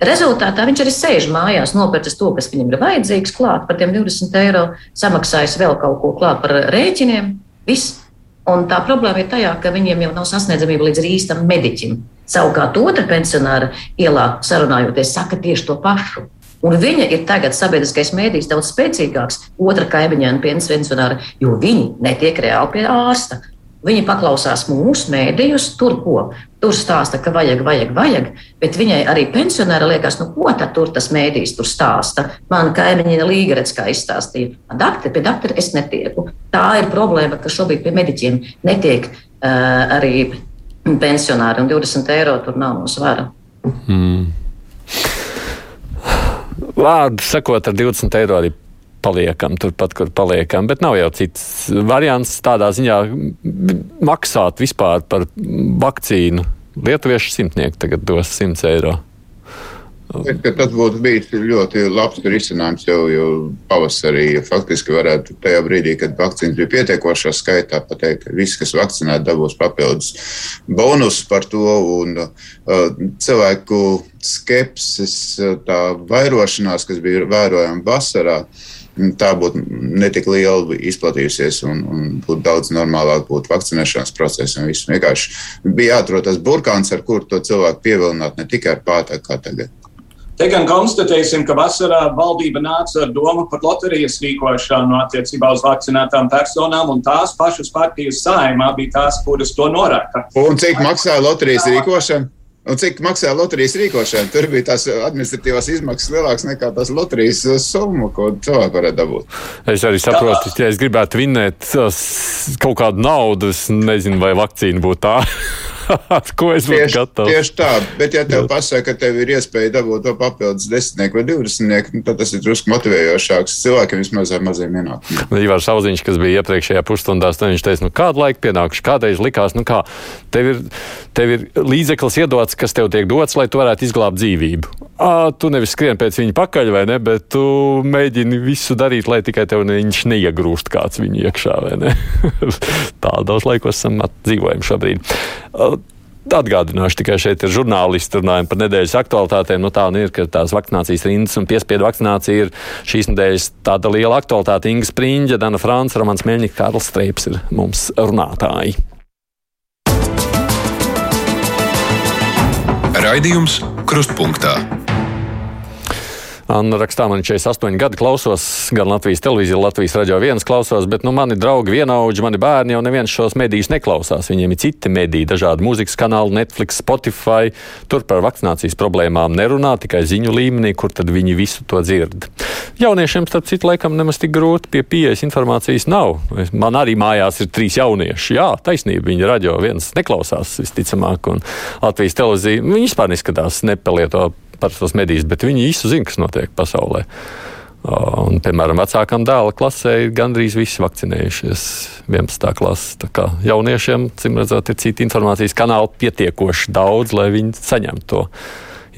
Rezultātā viņš arī sēž mājās, nopircis to, kas viņam ir vajadzīgs, klāt par tiem 20 eiro, samaksājis vēl kaut ko klāt par rēķiniem. Viss. Un tā problēma ir tajā, ka viņiem jau nav sasniedzamība līdz īstam mediķim. Savukārt otra pensionāra ielā sarunājoties, saka tieši to pašu. Un viņa ir tagad sabiedriskais mēdījis daudz spēcīgāks, otra kaimiņā un pensionāra, jo viņi netiek reāli pie ārsta. Viņa paklausās mūsu mēdījus, tur ko. Tur stāsta, ka vajag, vajag, vajag, bet viņai arī pensionāra liekas, nu, ko tad tur tas mēdījis tur stāsta. Man kaimiņina Līgarets kā izstāstīja, dakti, pie doktora es netieku. Tā ir problēma, ka šobrīd pie mediķiem netiek uh, arī pensionāri, un 20 eiro tur nav no svara. Mm. Vārdu sakot, ar 20 eiro arī paliekam turpat, kur paliekam. Bet nav jau cits variants tādā ziņā maksāt vispār par vakcīnu. Lietuviešu simtnieki tagad dos 100 eiro. Tas būtu bijis ļoti labs risinājums jau, jau pavasarī. Faktiski varētu tajā brīdī, kad vakcīnas bija pietiekošā skaitā, pateikt, ka visi, kas vakcinēti, dabūs papildus bonus par to. Un, uh, cilvēku skepsis, tā vairošanās, kas bija vērojama vasarā, tā būtu netik liela izplatījusies un, un būtu daudz normālāk būt vakcinēšanas procesam. Viss vienkārši bija jāatrod tas burkāns, ar kuru to cilvēku pievilināt ne tikai ar pātagu kā tagad. Te gan konstatēsim, ka vasarā valdība nāca ar domu par loterijas rīkošanu attiecībā uz vakcinētām personām, un tās pašas partijas saimā bija tās, kuras to norāda. Un cik maksāja loterijas rīkošana? Un cik maksāja loterijas rīkošana? Tur bija tās administratīvās izmaksas lielākas nekā tās loterijas summa, ko cilvēki varētu dabūt. Es arī saprotu, ja es gribētu vinnēt kaut kādu naudu, es nezinu, vai vakcīna būtu tā. ko es būtu gatavs. Tieši tā, bet ja tev pasaka, ka tev ir iespēja dabūt to papildus desmitnieku vai divdesmitnieku, nu, tad tas ir drusku motivējošāks cilvēkiem vismaz ar maziem ienākumiem. Nu, Ivars Sauziņš, kas bija iepriekšējā pusstundā, viņš teica, nu kādu laiku pienākuši, kādreiz likās, nu kā, tev ir, tev ir līdzeklis iedots, kas tev tiek dots, lai tu varētu izglābt dzīvību. À, tu nevis skrien pēc viņa pakaļ, vai ne, bet tu mēģini visu darīt, lai tikai tev ne, viņš neiegrūst kāds viņu iekšā, vai ne? Tādos laikos esam dzīvojam šobrīd. Atgādināšu tikai šeit ir žurnālisti, runājam par nedēļas aktualitātēm. Nu, tā nu ir, ka tās vakcinācijas rindas un piespiedu vakcinācija ir šīs nedēļas tāda liela aktualitāte. Inga Spriņģa, Dana Frāns, Romans Meļņika, Kārls Streips ir mums runātāji. Raidījums Krustpunktā. Anna rakstā, man 48 gadi klausos, gan Latvijas televīziju, Latvijas radio viens klausos, bet nu, mani draugi, vienaudži, mani bērni jau neviens šos medijus neklausās. Viņiem ir citi mediji, dažādi mūzikas kanāli, Netflix, Spotify. Tur par vakcinācijas problēmām nerunā, tikai ziņu līmenī, kur tad viņi visu to dzird. Jauniešiem, starp citu, laikam nemaz tik grūti pie pieejas informācijas nav. Man arī mājās ir trīs jaunieši. Jā, taisnība, viņi radio viens neklausās visticamāk, un Latvijas televīzija viņi vispār neskatās, nepalieto parastos medijus, bet viņi īsti zina, kas notiek pasaulē. Un, piemēram, vecākam dēla klasē ir gandrīz visi vakcinējušies 11. klases. Tā kā jauniešiem, cim redzot, ir citi informācijas kanāli pietiekoši daudz, lai viņi saņemtu to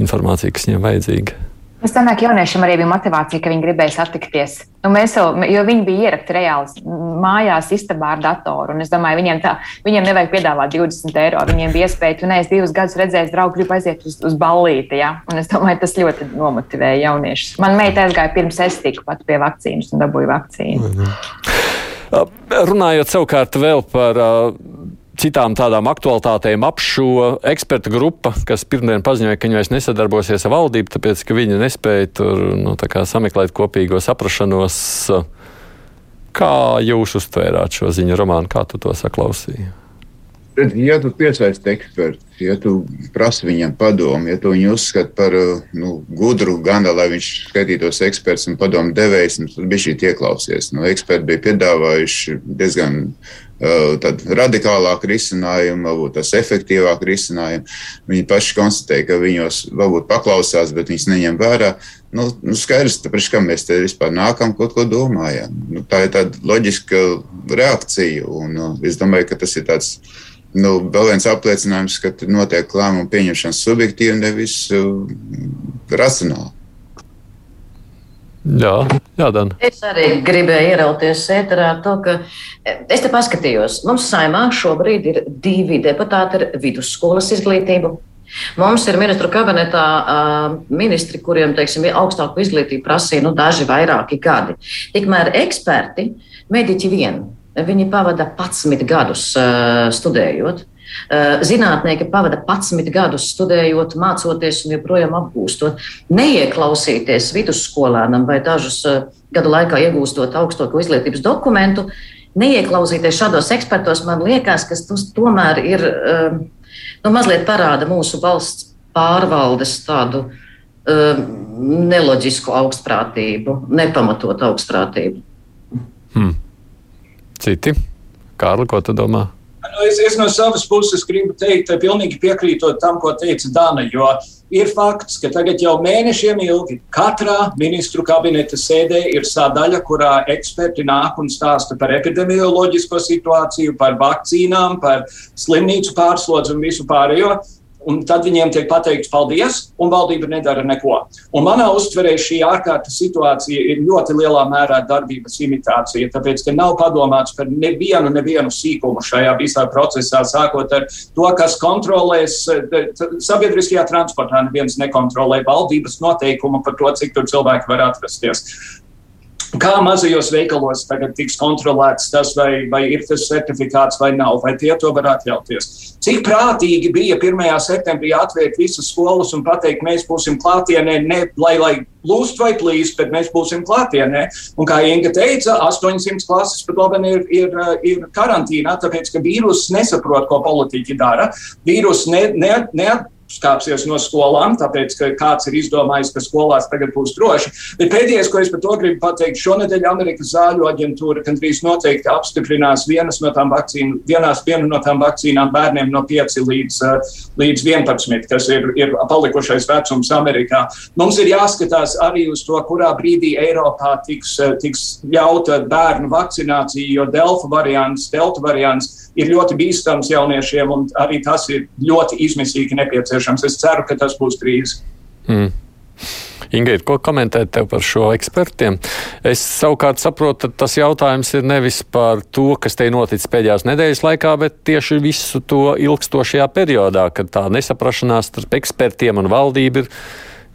informāciju, kas viņiem vajadzīga. Es domāju, ka jauniešiem arī bija motivācija, ka viņi gribēja satikties. Nu, mēs jau, jo viņi bija ierakti reāli mājās, istabā ar datoru. Es domāju, viņiem, tā, viņiem nevajag piedāvāt 20 eiro. Viņiem bija iespēja, tu neesi divus gadus redzējis, draugu, gribu aiziet uz, uz ballīti. Ja? Un es domāju, tas ļoti nomotivēja jauniešus. Man meita aizgāja pirms es tiku pat pie vakcīnas un dabūju vakcīnu. Mhm. Runājot savukārt vēl par citām tādām aktualitātēm ap šo ekspertu grupu, kas pirmdien paziņoja, ka viņi vairs nesadarbosies ar valdību, tāpēc ka viņi nespēja tur nu, sameklēt kopīgo saprašanos. Kā jūs uztvērāt šo ziņu romānu, kā tu to saklausīji? Ja tu piesaisti ekspertu, ja tu prasi viņam padomu, ja tu viņu uzskati par nu, gudru, gan lai viņš skaitītos eksperts un padomu devējs, nu, tad bija šī ieklausies. Nu, eksperti bija piedāvājuši diezgan uh, radikālāku risinājumu, varbūt tas efektīvāku risinājumu. Viņi paši konstatēja, ka viņos varbūt paklausās, bet viņas neņem vērā. Nu, nu skaidrs, tāpēc, kā mēs te vispār nākam, kaut ko domājam. Nu, tā ir tāda loģiska reakcija, un uh, es domāju, ka tas ir tāds nu, vēl viens apliecinājums, ka notiek lēmumu pieņemšana subjektīvi, nevis uh, racionāli. Jā, jā Dan. Es arī gribēju ierauties ēterā to, ka es te paskatījos. Mums saimā šobrīd ir divi deputāti ar vidusskolas izglītību. Mums ir ministru kabinetā uh, ministri, kuriem teiksim, augstāku izglītību prasīja nu, daži vairāki gadi. Tikmēr eksperti, mediķi vien, Viņi pavada 11 gadus uh, studējot. Uh, zinātnieki pavada 11 gadus studējot, mācoties un joprojām apgūstot. Neieklausīties vidusskolēnam vai dažus uh, gadu laikā iegūstot augstāko izglītības dokumentu, neieklausīties šādos ekspertos, man liekas, ka tas tomēr ir nu, mazliet parāda mūsu valsts pārvaldes tādu neloģisku augstprātību, nepamatotu augstprātību. Hmm. Citi? Kārli, ko tu domā? Nu, es, es no savas puses gribu teikt, pilnīgi piekrītot tam, ko teica Dana. Jo ir fakts, ka tagad jau mēnešiem ilgi katrā ministru kabineta sēdē ir sadaļa, kurā eksperti nāk un stāsta par epidemioloģisko situāciju, par vakcīnām, par slimnīcu pārslodzi un visu pārējo. Un tad viņiem tiek pateikts paldies, un valdība nedara neko. Un manā uztverē šī ārkārtas situācija ir ļoti lielā mērā darbības imitācija, tāpēc, ka nav padomāts par nevienu, nevienu sīkumu šajā visā procesā, sākot ar to, kas kontrolēs sabiedriskajā transportā. Neviens nekontrolē valdības noteikumu par to, cik tur cilvēki var atrasties. Kā mazajos veikalos tagad tiks kontrolēts tas, vai, vai ir tas certifikāts vai nav, vai tie to var atļauties. Cik prātīgi bija 1. septembrī atvērt visas skolas un pateikt, mēs būsim klātienē, ne lai, lai plūst vai plīst, bet mēs būsim klātienē. Un kā Inga teica, 800 klases pat labi ir, ir, ir karantīnā, tāpēc ka vīruss nesaprot, ko politiķi dara. Vīruss ne, ne, ne, skāpsies no skolām, tāpēc, ka kāds ir izdomājis, ka skolās tagad būs droši. Bet pēdējais, ko es par to gribu pateikt, šonadēļ Amerikas zāļu aģentūra gandrīz noteikti apstiprinās vienas no tām vakcīnu, vienās, vienu no tām vakcīnām bērniem no 5 līdz, eh, līdz 11, kas ir, ir palikušais vecums Amerikā. Mums ir jāskatās arī uz to, kurā brīdī Eiropā tiks, eh, tiks ļauta bērnu vakcinācija, jo Delta variants, Delta variants ir ļoti bīstams jauniešiem, un arī tas ir ļoti izmisīgi nepieciešams. Es ceru, ka tas būs drīz. Mm. Ingūna, ko komentēt tev par šo ekspertiem? Es savukārt saprotu, ka tas jautājums ir nevis par to, kas te noticis pēdējās nedēļas laikā, bet tieši visu to ilgstošajā periodā, kad tā nesaprašanās starp ekspertiem un valdību ir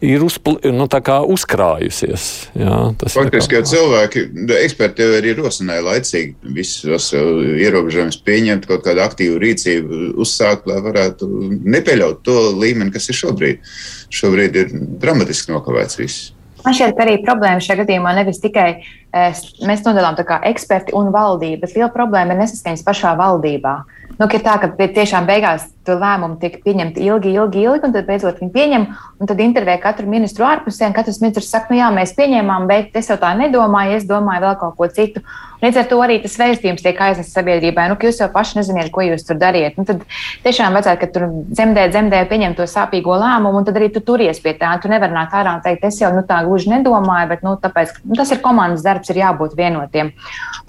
ir uzpl, nu, uzkrājusies. Jā, Faktiski jau cilvēki, eksperti jau arī rosināja laicīgi visus ierobežojumus pieņemt, kaut kādu aktīvu rīcību uzsākt, lai varētu nepieļaut to līmeni, kas ir šobrīd. Šobrīd ir dramatiski nokavēts viss. Man šķiet, ka arī problēma šajā gadījumā nevis tikai eh, mēs nodalām eksperti un valdību, bet liela problēma ir nesaskaņas pašā valdībā. Nu, ir tā, ka tiešām beigās lēmumi tiek pieņemti ilgi, ilgi, ilgi, un tad beidzot viņi pieņem, tad intervē katru ministru ārpusē, un katrs ministrs saka, nu jā, mēs pieņēmām, bet es jau tā nedomāju, es domāju vēl kaut ko citu. Līdz ar to arī tas vēstījums tiek aiznests sabiedrībai, nu, ka jūs jau paši neziniet, ko jūs tur dariet. Nu, tad tiešām vajadzētu, ka tur dzemdē, dzemdē pieņem to sāpīgo lēmumu, un tad arī tu turies pie tā. Tu nevari nākt ārā un teikt, es jau nu, tā gluži nedomāju, bet nu, tāpēc, nu, tas ir komandas darbs, ir jābūt vienotiem.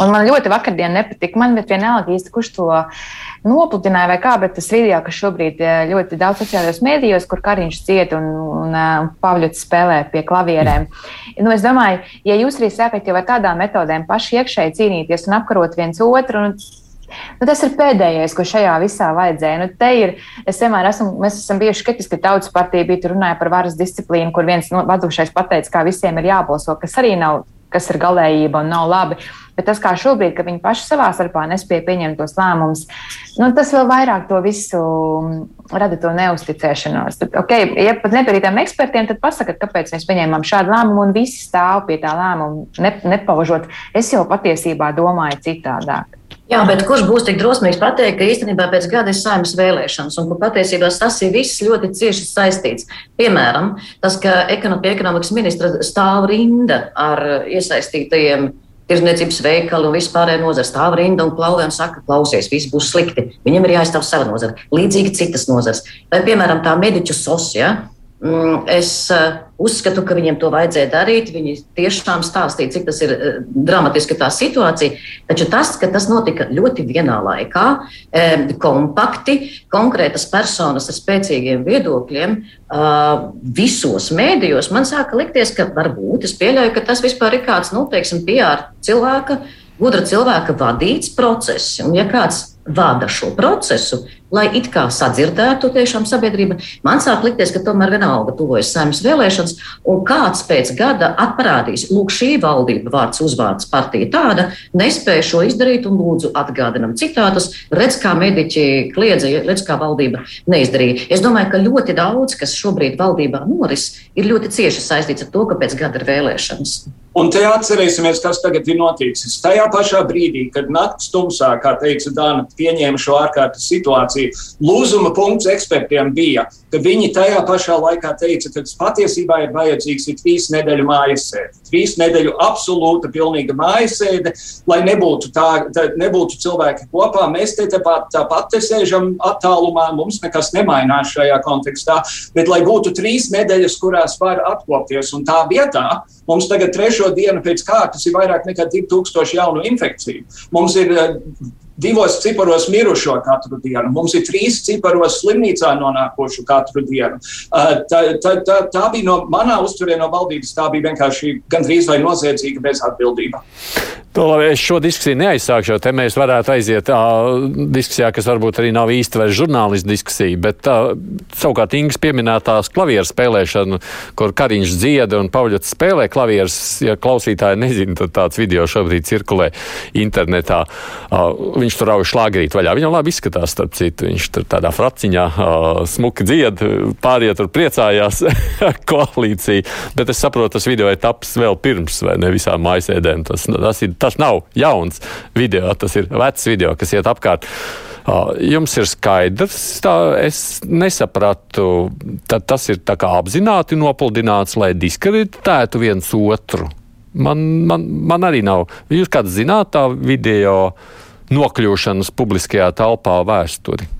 Un man ļoti vakardien nepatika, man vienalga īsti, kurš to nopludināja vai kā, bet tas video, kas šobrīd eh, ļoti daudz sociālajos mēdījos, kur Kariņš ciet un, un, un eh, Pavļots spēlē pie klavierēm. Nu, es domāju, ja jūs arī sākat jau ar tādām metodēm paši iekšēji cīnīties un apkarot viens otru. Un, Nu, tas ir pēdējais, ko šajā visā vajadzēja. Nu, ir, es vienmēr esmu, mēs esam bijuši kritiski, ka tautas partija bija runāja par varas disciplīnu, kur viens no vadošais pateica, kā visiem ir jābalso, kas arī nav, kas ir galējība un nav labi. Bet tas, kā šobrīd, ka viņi paši savā starpā nespēja pieņemt tos lēmumus, nu, tas vēl vairāk to visu mm, rada to neusticēšanos. Tad, okay, ja pat nepierītām ekspertiem, tad pasakiet, kāpēc mēs pieņēmām šādu lēmumu un visi stāv pie tā lēmuma, ne, nepaužot. Es jau patiesībā domāju citādāk. Jā, bet kurš būs tik drosmīgs pateikt, ka īstenībā pēc gada ir saimnes vēlēšanas, un ka patiesībā tas ir viss ļoti cieši saistīts. Piemēram, tas, ka ekonomikas ministra stāv rinda ar iesaistītajiem tirzniecības veikali un vispārējā nozara stāv rinda un klauvē un saka, klausies, viss būs slikti. Viņam ir jāizstāv sava nozara, līdzīgi citas nozares. Vai, piemēram, tā mediķu sosija. Mm, es uh, uzskatu, ka viņiem to vajadzēja darīt. Viņi tiešām stāstīja, cik tas ir uh, dramatiski tā situācija. Taču tas, ka tas notika ļoti vienā laikā, um, kompakti, konkrētas personas ar spēcīgiem viedokļiem, uh, visos mēdījos, man sāka likties, ka varbūt es pieļauju, ka tas vispār ir kāds, nu, teiksim, PR cilvēka, gudra cilvēka vadīts process. Un, ja kāds vada šo procesu, lai it kā sadzirdētu tiešām sabiedrība. Man sāk likties, ka tomēr vienalga tuvojas saimnes vēlēšanas, un kāds pēc gada atparādīs, lūk, šī valdība vārds uzvārds partija tāda, nespēja šo izdarīt, un lūdzu atgādinam citātus, redz, kā mediķi kliedza, redz, kā valdība neizdarīja. Es domāju, ka ļoti daudz, kas šobrīd valdībā noris, ir ļoti cieši saistīts ar to, ka pēc gada ir vēlēšanas. Un te atcerēsimies, kas tagad ir noticis. Tajā pašā brīdī, kad naktas tumsā, kā teica Dāna, pieņēma šo ārkārtas situāciju, lūzuma punkts ekspertiem bija, ka viņi tajā pašā laikā teica, ka patiesībā ir vajadzīgs ir trīs nedēļu mājasēde. Trīs nedēļu absolūta, pilnīga mājasēde, lai nebūtu, tā, tā, nebūtu cilvēki kopā. Mēs te tāpat, tāpat te sēžam attālumā, mums nekas nemainās šajā kontekstā, bet lai būtu trīs nedēļas, kurās var atkopties. Un tā vietā mums tagad trešo dienu pēc kārtas ir vairāk nekā 2000 jaunu infekciju. Mums ir divos ciparos mirušo katru dienu, mums ir trīs ciparos slimnīcā nonākušu katru dienu. Tā, tā, tā, tā bija no manā uztverē no valdības, tā bija vienkārši gandrīz vai noziedzīga bezatbildība. To, nu, es šo diskusiju neaizsākšu, jo te mēs varētu aiziet uh, diskusijā, kas varbūt arī nav īsti vairs žurnālistu diskusija, bet uh, savukārt Ingas pieminētās klavieru spēlēšanu, kur Kariņš dzieda un Pauļots spēlē klavierus, ja klausītāji nezina, tad tāds video šobrīd cirkulē internetā. Uh, viņš tur rauj šlāgrīt vaļā. Viņam labi izskatās, starp citu, viņš tur tādā fraciņā uh, smuki dzied, pārējie tur priecājās koalīcija, bet es saprotu, tas video ir taps vēl pirms, vai ne visām mājasēdēm. Tas, tas ir tas nav jauns video, tas ir vecs video, kas iet apkārt. Jums ir skaidrs, tā es nesapratu, tad tas ir tā kā apzināti nopludināts, lai diskreditētu viens otru. Man, man, man arī nav. Jūs kāds zināt tā video nokļūšanas publiskajā telpā vēsturi?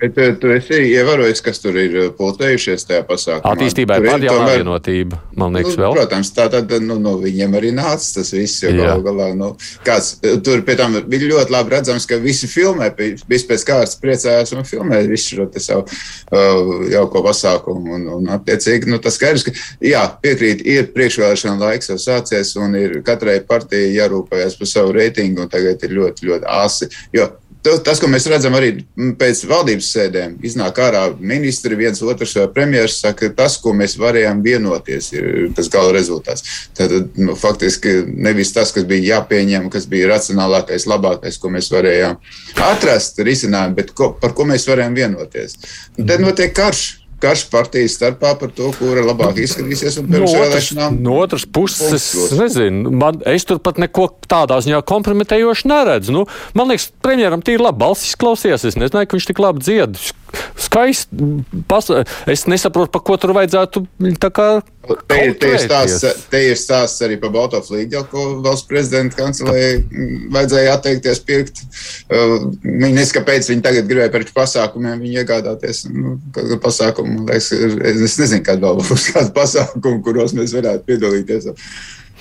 Bet tu, tu esi ievērojis, kas tur ir uh, pulcējušies tajā pasākumā. Attīstībai ir pārējā tomēr... vienotība, man liekas, nu, vēl. Protams, tā tad nu, no viņiem arī nāca tas viss, jo galu galā, nu, kāds tur pie tam bija ļoti labi redzams, ka visi filmē, visi pēc kārtas priecājās un filmē visu šo te savu uh, jauko pasākumu. Un, un attiecīgi, nu, tas skaidrs, ka, jā, piekrīt, ir priekšvēlēšana laiks jau sācies un ir katrai partijai jārūpējas par savu reitingu un tagad ir ļoti, ļoti asi. Jo tas, ko mēs redzam arī pēc valdības sēdēm, iznāk ārā ministri, viens otrs premjerministrs saka, tas, ko mēs varējām vienoties, ir tas gala rezultāts. Tad nu, faktiski nevis tas, kas bija jāpieņem, kas bija racionālākais, labākais, ko mēs varējām atrast risinājumu, bet ko, par ko mēs varējām vienoties. Un tad notiek karš karš partijas starpā par to, kura labāk izskatīsies. No otras, no otras puses, es nezinu, man, es tur pat neko tādā ziņā kompromitējošu neredzu. Nu, man liekas, premjeram tīri labi balsis klausījās. Es nezināju, ka viņš tik labi dzied. Skaisti. Pas, es nesaprotu, pa ko tur vajadzētu tā kā. Te, te, ir stāsts, te ir stāsts arī par Balto flīģeli, ko valsts prezidenta kancelē vajadzēja atteikties pirkt. Uh, viņi nezina, kāpēc viņi tagad gribēja par pasākumiem iegādāties. Nu, pasākumu, liekas, es nezinu, kāda vēl būs kāda pasākuma, kuros mēs varētu piedalīties.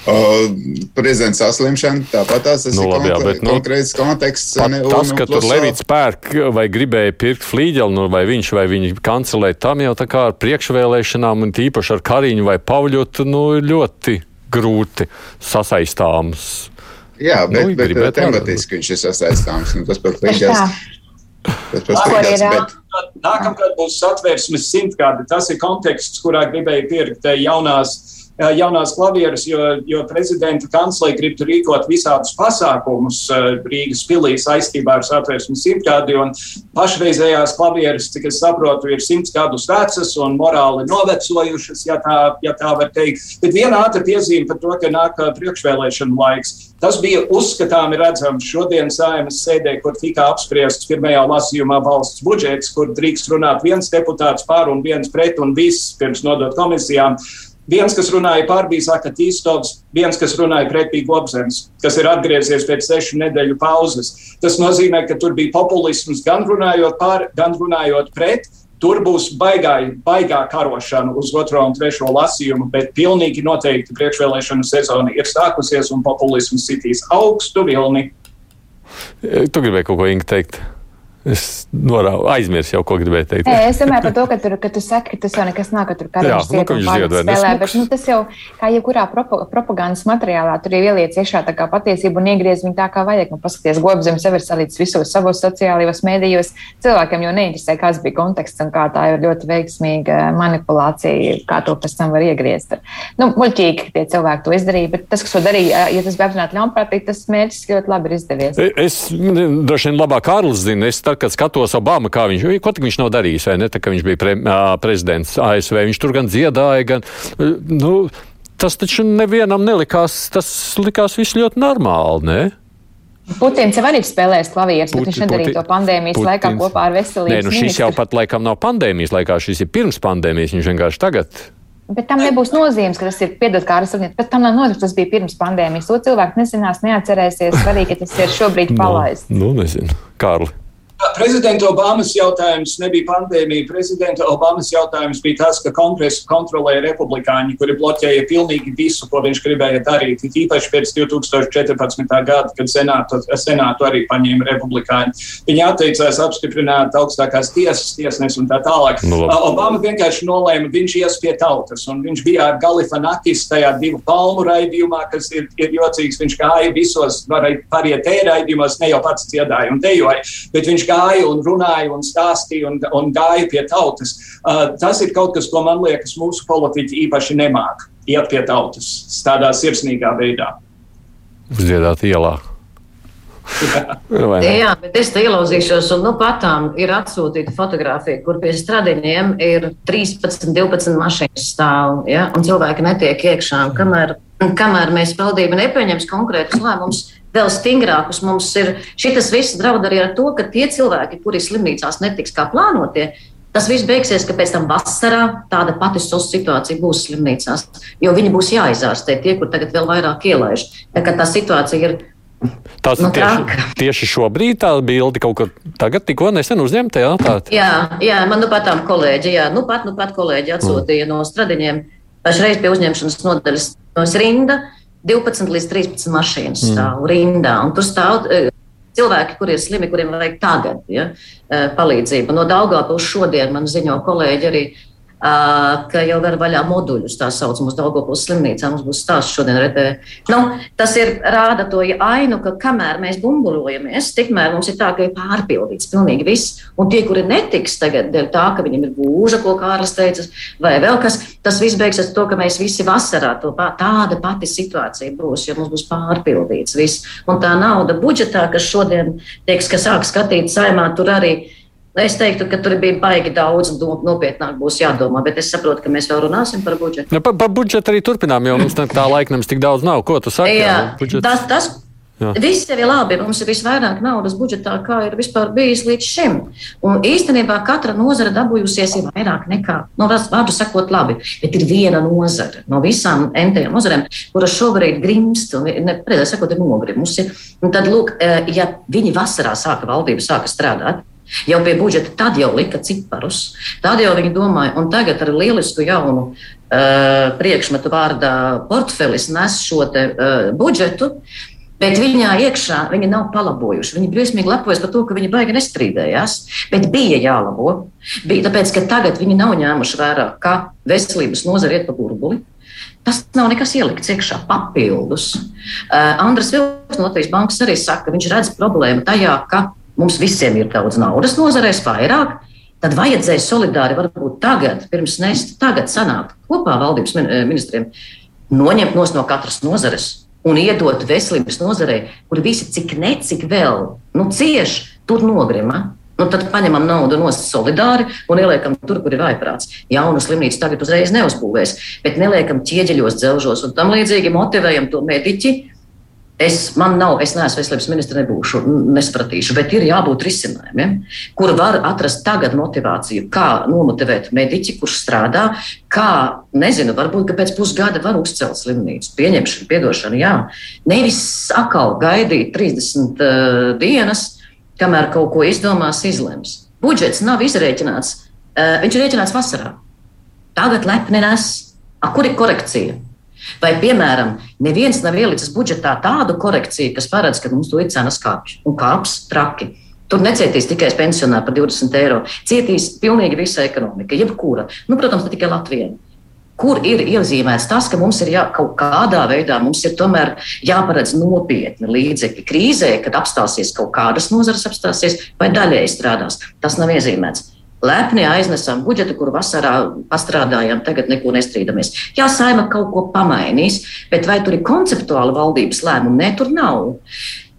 Uh, prezidents saslimšana, tāpat tās ir nu, labi, jā, bet, nu, konkrēts konteksts. Ne, tas, ka tur Levits pērk vai gribēja pirkt flīģeli, nu, vai viņš vai viņa kancelē, tam jau tā kā ar priekšvēlēšanām un tīpaši ar Kariņu vai Pavļotu, nu, ļoti grūti sasaistāms. Jā, bet, nu, bet, bet tematiski viņš ir sasaistāms. Tas pat flīģels. Nākamgad būs satversmes simtgadi. Tas ir konteksts, kurā gribēja pirkt eh, jaunās jaunās klavieres, jo, jo prezidenta kanclere grib rīkot visādus pasākumus Rīgas pilī saistībā ar satversmes simtgadi. Pašreizējās klavieres, cik es saprotu, ir simts gadus vecas un morāli novecojušas, ja tā, ja tā var teikt. Bet viena ātra piezīme par to, ka nāk priekšvēlēšana laiks. Tas bija uzskatāmi redzams šodienas saimas sēdē, kur tika apspriests pirmajā lasījumā valsts budžets, kur drīkst runāt viens deputāts pār un viens pret un viss pirms nodot komisijām. Viens, kas runāja par, bija Zaka Tīstovs, viens, kas runāja pretī Gobzems, kas ir atgriezies pēc sešu nedēļu pauzes. Tas nozīmē, ka tur bija populisms gan runājot par, gan runājot pret. Tur būs baigā, baigā karošana uz otro un trešo lasījumu, bet pilnīgi noteikti priekšvēlēšanu sezona ir sākusies un populisms sitīs augstu vilni. Tu gribēji kaut ko Inga teikt? Es norādu, aizmirsu jau, ko gribēju teikt. Nē, es domāju par to, ka, tur, ka tu saki, ka tas jau nekas nav, ka tur kādreiz un spēlē, bet nu, tas jau, kā jebkurā propa, propagandas materiālā, tur ir ieliec iekšā tā kā patiesība un iegriez viņu tā, kā vajag. Nu, paskaties, Gobzems jau ir salīdz visos savos sociālajos mēdījos. Cilvēkiem jau neinteresē, kāds bija konteksts un kā tā ir ļoti veiksmīga manipulācija, kā to pēc tam var iegriezt. Nu, muļķīgi tie cilvēki to izdarīja, bet tas, kas to darīja, ja tas bija apzināti ļaunprātīgi, tas mērķis ļoti labi ir izdevies. Es droši vien labāk Kārlis zina. Es tā, kad skatos Obama, kā viņš, ko viņš nav darījis, vai ne, tā, ka viņš bija pre, prezidents ASV, viņš tur gan dziedāja, gan, nu, tas taču nevienam nelikās, tas likās viss ļoti normāli, ne? Putins jau arī spēlēs klavierus, bet viņš nedarīja to pandēmijas Putins. laikā kopā ar veselības Nē, nu šis ministru. jau pat laikam nav pandēmijas laikā, šis ir pirms pandēmijas, viņš vienkārši tagad. Bet tam nebūs nozīmes, ka tas ir piedod kā restorāns. Bet tam nav nozīmes, tas bija pirms pandēmijas. To cilvēku nezinās, neatcerēsies. Svarīgi, ka tas ir šobrīd palaists. Nu, nu nezinu, Kārli. Prezidenta Obamas jautājums nebija pandēmija. Prezidenta Obamas jautājums bija tas, ka kongresu kontrolēja republikāņi, kuri bloķēja pilnīgi visu, ko viņš gribēja darīt. Īpaši pēc 2014. gada, kad senātu, senātu arī paņēma republikāņi. Viņi atteicās apstiprināt augstākās tiesas tiesnes un tā tālāk. No, nu, Obama vienkārši nolēma, viņš ies pie tautas. Viņš bija ar Galifanakis tajā divu palmu raidījumā, kas ir, ir jocīgs. Viņš gāja visos varētu raidījumos, ne jau pats dziedāja un dejoja, bet viņš gāja un runāja un stāstīja un, un gāja pie tautas. Uh, tas ir kaut kas, ko man liekas, mūsu politiķi īpaši nemāk iet pie tautas tādā sirsnīgā veidā. Uzdziedāt ielā. Jā. Jā, bet es te ielauzīšos, un nu, patām ir atsūtīta fotografija, kur pie stradiņiem ir 13, 12 mašīnas stāv, ja, un cilvēki netiek iekšā. Kamēr, kamēr mēs valdība nepieņems konkrētus lēmumus, vēl stingrākus. Mums ir šis viss draud arī ar to, ka tie cilvēki, kuri slimnīcās netiks kā plānotie, tas viss beigsies, ka pēc tam vasarā tāda pati situācija būs slimnīcās, jo viņi būs jāizārstē tie, kur tagad vēl vairāk ielaiž. Tā, tā situācija ir. Tas nu, tieši, tieši šobrīd tā bilde kaut kur tagad tikko nesen uzņemta. Jā, tā. jā, jā, man nu pat tā kolēģi, jā, nu pat, nu pat kolēģi atsūtīja mm. no stradiņiem pašreiz pie uzņemšanas nodaļas no rinda. 12 līdz 13 mašīnas mm. stāv rindā, un tur stāv uh, cilvēki, kuriem ir slimi, kuriem vajag tagad ja, uh, palīdzību. No Daugāpils šodien man ziņo kolēģi arī ka jau var vaļā moduļus, tā saucamos Daugopils slimnīcā. Mums būs stāsts šodien redē. Nu, tas ir rāda to ainu, ka kamēr mēs bumbuļojamies, tikmēr mums ir tā, ka ir pārpildīts pilnīgi viss. Un tie, kuri netiks tagad dēļ tā, ka viņiem ir būža, ko Kārlis teica, vai vēl kas, tas viss beigsies to, ka mēs visi vasarā to pā, tāda pati situācija būs, jo mums būs pārpildīts viss. Un tā nauda budžetā, kas šodien, teiks, ka sāk skatīt saimā, tur arī ir Es teiktu, ka tur bija baigi daudz, nopietnāk būs jādomā, bet es saprotu, ka mēs vēl runāsim par budžetu. Ja, par, par budžetu arī turpinām, jo mums tā laika nemaz tik daudz nav. Ko tu saki? Jā, jā tas, tas, Jā. Viss ir labi. Mums ir visvairāk naudas budžetā, kā ir vispār bijis līdz šim. Un īstenībā katra nozara dabūjusies ir vairāk nekā, nu, vārdu sakot, labi. Bet ir viena nozara no visām entējām nozarēm, kuras šobrīd grimst un, nepareizāk sakot, ir nogrimusi. Un tad, lūk, eh, ja viņi vasarā sāka valdība, sāka strādāt, Jau pie budžeta tad jau lika ciparus. Tad jau viņi domāja, un tagad ar lielisku jaunu uh, priekšmetu vārdā portfelis nes šo te, uh, budžetu. Bet viņā iekšā viņi nav palabojuši. Viņi briesmīgi lepojas par to, ka viņi baigi nestrīdējās. Bet bija jālabo. Bija tāpēc, ka tagad viņi nav ņēmuši vērā, ka veselības nozare iet pa burbuli. Tas nav nekas ielikts iekšā papildus. Uh, Andris Vilks no Latvijas Bankas arī saka, ka viņš redz problēmu tajā, ka mums visiem ir daudz naudas nozarēs, vairāk, tad vajadzēja solidāri varbūt tagad, pirms nest, tagad sanākt kopā valdības eh, ministriem, noņemt no katras nozares un iedot veselības nozarei, kur visi cik necik vēl nu, cieši, tur nogrima. Nu, tad paņemam naudu no solidāri un ieliekam tur, kur ir vaiprāts. Jaunu slimnīcu tagad uzreiz neuzbūvēs, bet neliekam ķieģeļos, dzelžos un tam līdzīgi motivējam to mediķi Es, man nav, es neesmu veselības ministra, nebūšu, nesapratīšu, bet ir jābūt risinājumiem, kur var atrast tagad motivāciju, kā nomotivēt mediķi, kurš strādā, kā, nezinu, varbūt pēc pusgada var uzcelt slimnīcu, pieņemšanu, piedošanu, jā. Nevis atkal gaidīt 30 uh, dienas, kamēr kaut ko izdomās, izlems. Budžets nav izrēķināts, uh, viņš ir rēķināts vasarā. Tagad lepni nes, kur ir korekcija? Vai, piemēram, neviens nav ielicis budžetā tādu korekciju, kas paredz, ka mums to ir cenas kāpj un kāps traki. Tur necietīs tikai pensionāri par 20 eiro. Cietīs pilnīgi visa ekonomika, jebkura. Nu, protams, ne tikai Latvija. Kur ir iezīmēts tas, ka mums ir jā, kaut kādā veidā jāparedz nopietni līdzekļi krīzē, kad apstāsies kaut kādas nozares, apstāsies vai daļēji strādās. Tas nav iezīmēts. Lepni aiznesam budžetu, kuru vasarā pastrādājām, tagad neko nestrīdamies. Jā, saima kaut ko pamainīs, bet vai tur ir konceptuāli valdības lēmumi? Nē, tur nav.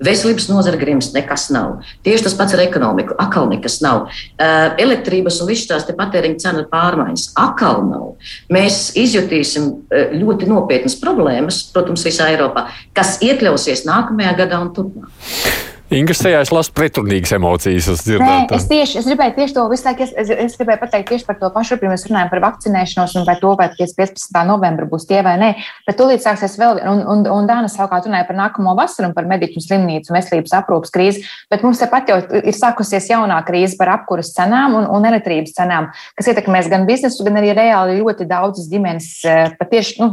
Veselības nozara grimst, nekas nav. Tieši tas pats ar ekonomiku. Akal nekas nav. Uh, elektrības un viss tās patēriņa cenu pārmaiņas. Akal nav. Mēs izjutīsim ļoti nopietnas problēmas, protams, visā Eiropā, kas iekļausies nākamajā gadā un turpmāk. Ingas tajā es lasu pretrunīgas emocijas. Es, Nē, es, tieši, es gribēju tieši to visu laiku, es, es, es gribēju pateikt tieši par to pašu, pirms mēs runājam par vakcinēšanos un par to, vai 15. novembra būs tie vai nē. Bet tūlīt sāksies vēl, un, un, un Dāna savukārt runāja par nākamo vasaru un par mediķu slimnīcu veselības aprūpas krīzi, bet mums tepat jau ir sākusies jaunā krīze par apkuras cenām un, un elektrības cenām, kas ietekmēs gan biznesu, gan arī reāli ļoti daudzas ģimenes eh, patieši, nu.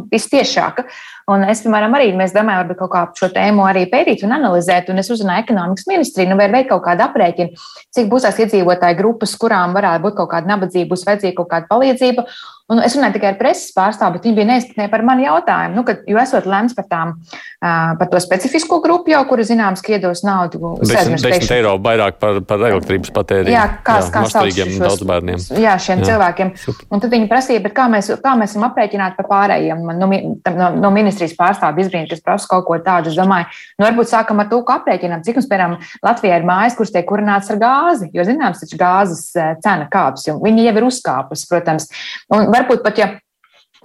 Un es, piemēram, arī mēs domājam, varbūt kaut kā šo tēmu arī pētīt un analizēt. Un es uzrunāju ekonomikas ministriju, nu, vai veikt kaut kādu aprēķinu, cik būs tās iedzīvotāju grupas, kurām varētu būt kaut kāda nabadzība, būs vajadzīga kaut kāda palīdzība. Un es runāju tikai ar preses pārstāvu, bet viņi bija neizpratnē par mani jautājumu. Nu, kad, jo esot lemts par, tām, par to specifisko grupu, jau kuru zināms, ka iedos naudu. 10, 10 eiro vairāk par, par elektrības patēriņu. Jā, kā, jā, kā sauc daudz bērniem. Jā, šiem jā. cilvēkiem. Super. Un tad viņi prasīja, kā mēs, kā mēs esam aprēķināti par pārējiem. No, no, no ministrijas pārstāvja izbrīna, kas prasa kaut ko tādu. Es domāju, nu, varbūt sākam ar to, ka aprēķinām, cik mums, piemēram, Latvijā ir mājas, kuras tiek kurināts ar gāzi. Jo zināms, taču gāzes cena kāps, un viņi jau ir uzkāpus, protams. Un varbūt pat, ja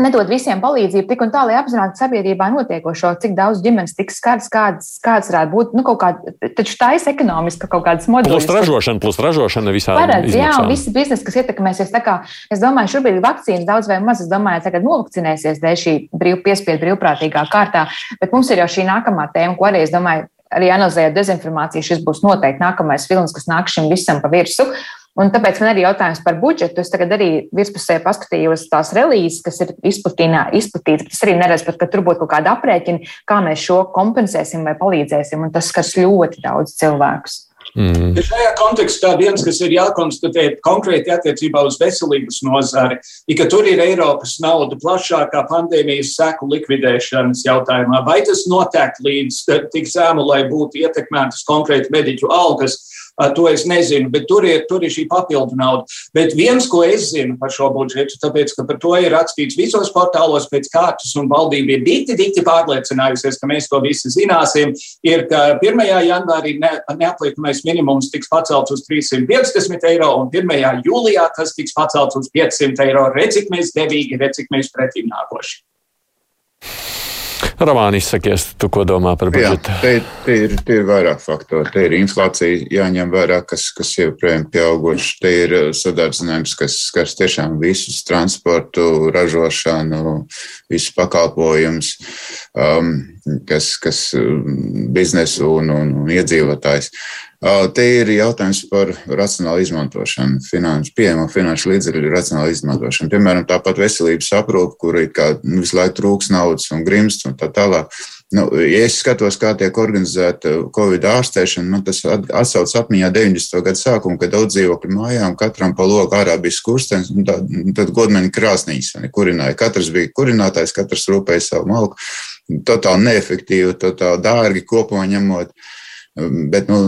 nedod visiem palīdzību, tik un tā, lai apzinātu sabiedrībā notiekošo, cik daudz ģimenes tiks skarts, kādas, kādas varētu būt, nu, kaut kāda, taču tā ir ekonomiska kaut kādas modeļas. Plus ražošana, plus ražošana visā. Paredz, jā, un visi biznesi, kas ietekmēsies, tā kā, es domāju, šobrīd vakcīnas daudz vai maz, es domāju, tagad novakcinēsies dēļ šī brīv, piespiedu brīvprātīgā kārtā, bet mums ir jau šī nākamā tēma, ko arī, es domāju, arī analizējot dezinformāciju, šis būs noteikti nākamais films, kas nāk šim visam pa virsu. Un tāpēc man arī jautājums par budžetu. Es tagad arī virspusē paskatījos tās relīzes, kas ir izplatītas. Es arī neredzu, ka tur būtu kaut kāda aprēķina, kā mēs šo kompensēsim vai palīdzēsim. Un tas skars ļoti daudz cilvēkus. Mm. Šajā kontekstā viens, kas ir jākonstatē konkrēti attiecībā uz veselības nozari, ir, ka tur ir Eiropas nauda plašākā pandēmijas seku likvidēšanas jautājumā. Vai tas notiek līdz tik zēmu, lai būtu ietekmētas konkrēti mediķu algas? To es nezinu, bet tur ir, tur ir šī papildu nauda. Bet viens, ko es zinu par šo budžetu, tāpēc, ka par to ir rakstīts visos portālos pēc kārtas, un valdība ir dikti, dikti pārliecinājusies, ka mēs to visi zināsim, ir, ka 1. janvārī ne, neapliekamais minimums tiks pacelts uz 350 eiro, un 1. jūlijā tas tiks pacelts uz 500 eiro. Redz, cik mēs devīgi, redz, cik mēs pretim nākoši. Ravāni, izsakies, tu ko domā par budžetu? Jā, te, te, ir, te ir vairāk faktori. Te ir inflācija jāņem vērā, kas, kas joprojām pieauguši. Te ir uh, sadarbinājums, kas skars tiešām visus transportu, ražošanu, visus pakalpojumus, um, kas, kas um, biznesu un, un, un iedzīvotājs. Te ir jautājums par racionālu izmantošanu, finanšu, pieejamo finanšu līdzekļu racionālu izmantošanu. Piemēram, tāpat veselības aprūpe, kur ir kā, nu, visu laiku trūks naudas un grimsts un tā tālāk. Nu, ja es skatos, kā tiek organizēta Covid ārstēšana, man tas atsauc atmiņā 90. gadu sākumu, kad daudz dzīvokļu mājām katram pa logu ārā bija skurstenis, un tā, tad godmeni krāsnīs kurināja. Katrs bija kurinātājs, katrs rūpēja savu malku. Totāli neefektīvi, totāli dārgi kopumā ņemot. Bet, nu,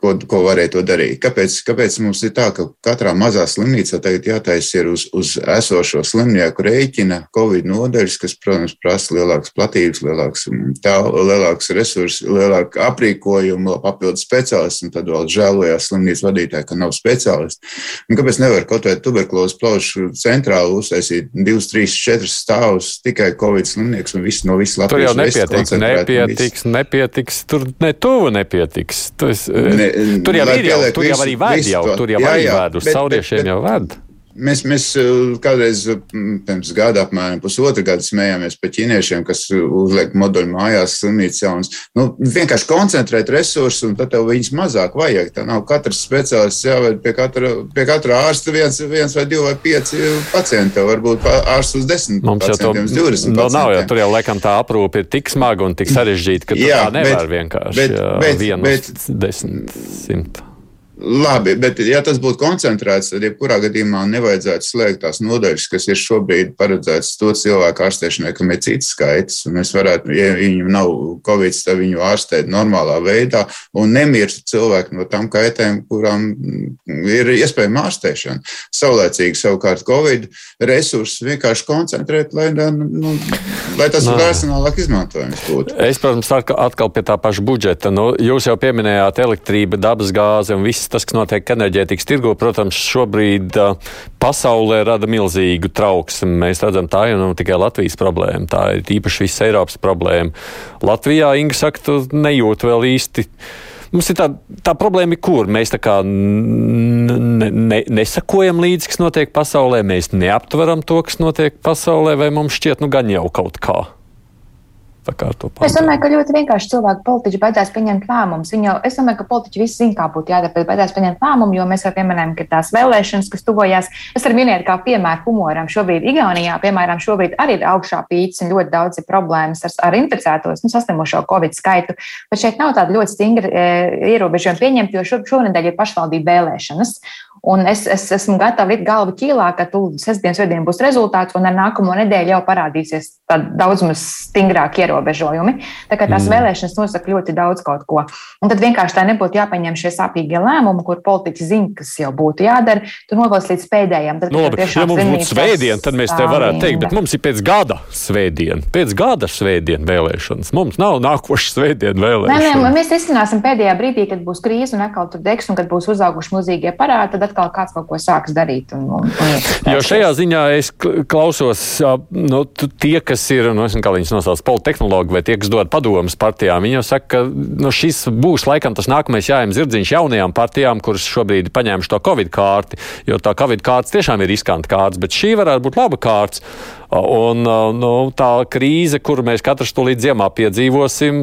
ko, ko varēja to darīt. Kāpēc, kāpēc mums ir tā, ka katrā mazā slimnīcā tagad jātaisa ir uz, uz esošo slimnieku rēķina Covid nodeļas, kas, protams, prasa lielākas platības, lielāks, tā, lielāks resursus, lielāku aprīkojumu, papildus speciālistu, un tad vēl žēlojās slimnīcas vadītāji, ka nav speciālisti. Un kāpēc nevar kaut vai tuberkulozes plaušu centrālu uztaisīt divus, trīs, četrus stāvus tikai Covid slimnieks un viss no visas Latvijas? Tur jau nepietiks, nepietiks, nepietiks, tur ne tuvu nepietiks. Tas, ne, tur jau ir, jau, tur jau arī vēd, jau, tur jau jā, arī vēd, uz sauriešiem jau vēd. Mēs, mēs eh, kādreiz pirms gada, apmēram pusotra gada, smējāmies par ķīniešiem, kas uzliek moduļu mājās, slimnīcas jaunas. Nu, vienkārši koncentrēt resursus, un tad tev viņus mazāk vajag. Tā nav katrs speciālists jāved pie katra, pie katra ārsta viens, viens vai divi vai pieci pacienti. Varbūt ārsts uz desmit Mums pacientiem, uz divdesmit. No, nav jau tur jau laikam tā aprūpe ir tik smaga un tik sarežģīta, ka jā, tā nevar bet, vienkārši bet, jā, bet, vienu bet, desmit simt. Labi, bet ja tas būtu koncentrēts, tad jebkurā gadījumā nevajadzētu slēgt tās nodaļas, kas ir šobrīd paredzētas to cilvēku ārstēšanai, kam ir cits skaits. Mēs varētu, ja viņam nav covid, tad viņu ārstēt normālā veidā un nemirst cilvēki no tām kaitēm, kurām ir iespējama ārstēšana. Saulēcīgi savukārt covid resursus vienkārši koncentrēt, lai, nu, lai tas racionālāk izmantojams būtu. Es, protams, atkal pie tā paša budžeta. Nu, jūs jau pieminējāt elektrību, dabas gāzi un viss viss tas, kas notiek enerģētikas tirgu, protams, šobrīd pasaulē rada milzīgu trauksmi. Mēs redzam, tā jau nav tikai Latvijas problēma, tā ir īpaši visas Eiropas problēma. Latvijā, Inga saka, tu nejūti vēl īsti Mums ir tā, tā problēma, kur mēs tā kā ne, ne, nesakojam līdzi, kas notiek pasaulē, mēs neaptveram to, kas notiek pasaulē, vai mums šķiet, nu gan jau kaut kā. Es domāju, ka ļoti vienkārši cilvēki politiķi baidās pieņemt lēmumus. Jau, es domāju, ka politiķi visi zina, kā būtu jādara, bet baidās pieņemt lēmumu, jo mēs jau pieminējam, ka tās vēlēšanas, kas tuvojās, es varu minēt kā piemēru humoram. Šobrīd Igaunijā, piemēram, šobrīd arī ir augšā pīcis un ļoti daudz ir problēmas ar, ar inficētos, nu, saslimušo Covid skaitu. Bet šeit nav tāda ļoti stingra e, ierobežojuma pieņemt, jo šo, šonadēļ ir pašvaldību vēlēšanas. Un es, es esmu gatava likt galvu ķīlā, ka tūlīt sestdienas vediem būs rezultāts, un ar nākamo nedēļu jau parādīsies daudz maz stingrāk ierobežojumi. Tā kā tās mm. vēlēšanas nosaka ļoti daudz kaut ko. Un tad vienkārši tā nebūtu jāpaņem šie sāpīgie lēmumi, kur politiķi zina, kas jau būtu jādara. Tu novelc līdz pēdējiem. Tad, nu, labi, ja mums būtu svētdiena, tad mēs te varētu teikt, bet mums ir pēc gada svētdiena. Pēc gada svētdiena vēlēšanas. Mums nav nākošais svētdiena vēlēšanas. Nē, nē, mēs izcināsim pēdējā brīdī, kad būs krīze un atkal tur degs un kad būs uzauguši milzīgie parādi atkal kāds kaut ko sāks darīt. Un, un, un jo šajā ziņā es klausos, nu, tie, kas ir, nu, kā viņas nosauc, politehnologi vai tie, kas dod padomus partijām, viņi jau saka, ka nu, šis būs laikam tas nākamais jājām zirdziņš jaunajām partijām, kuras šobrīd paņēmuši to Covid kārti, jo tā Covid kārtas tiešām ir riskanta kārtas, bet šī varētu būt laba kārtas. Un nu, tā krīze, kuru mēs katrs to līdz ziemā piedzīvosim,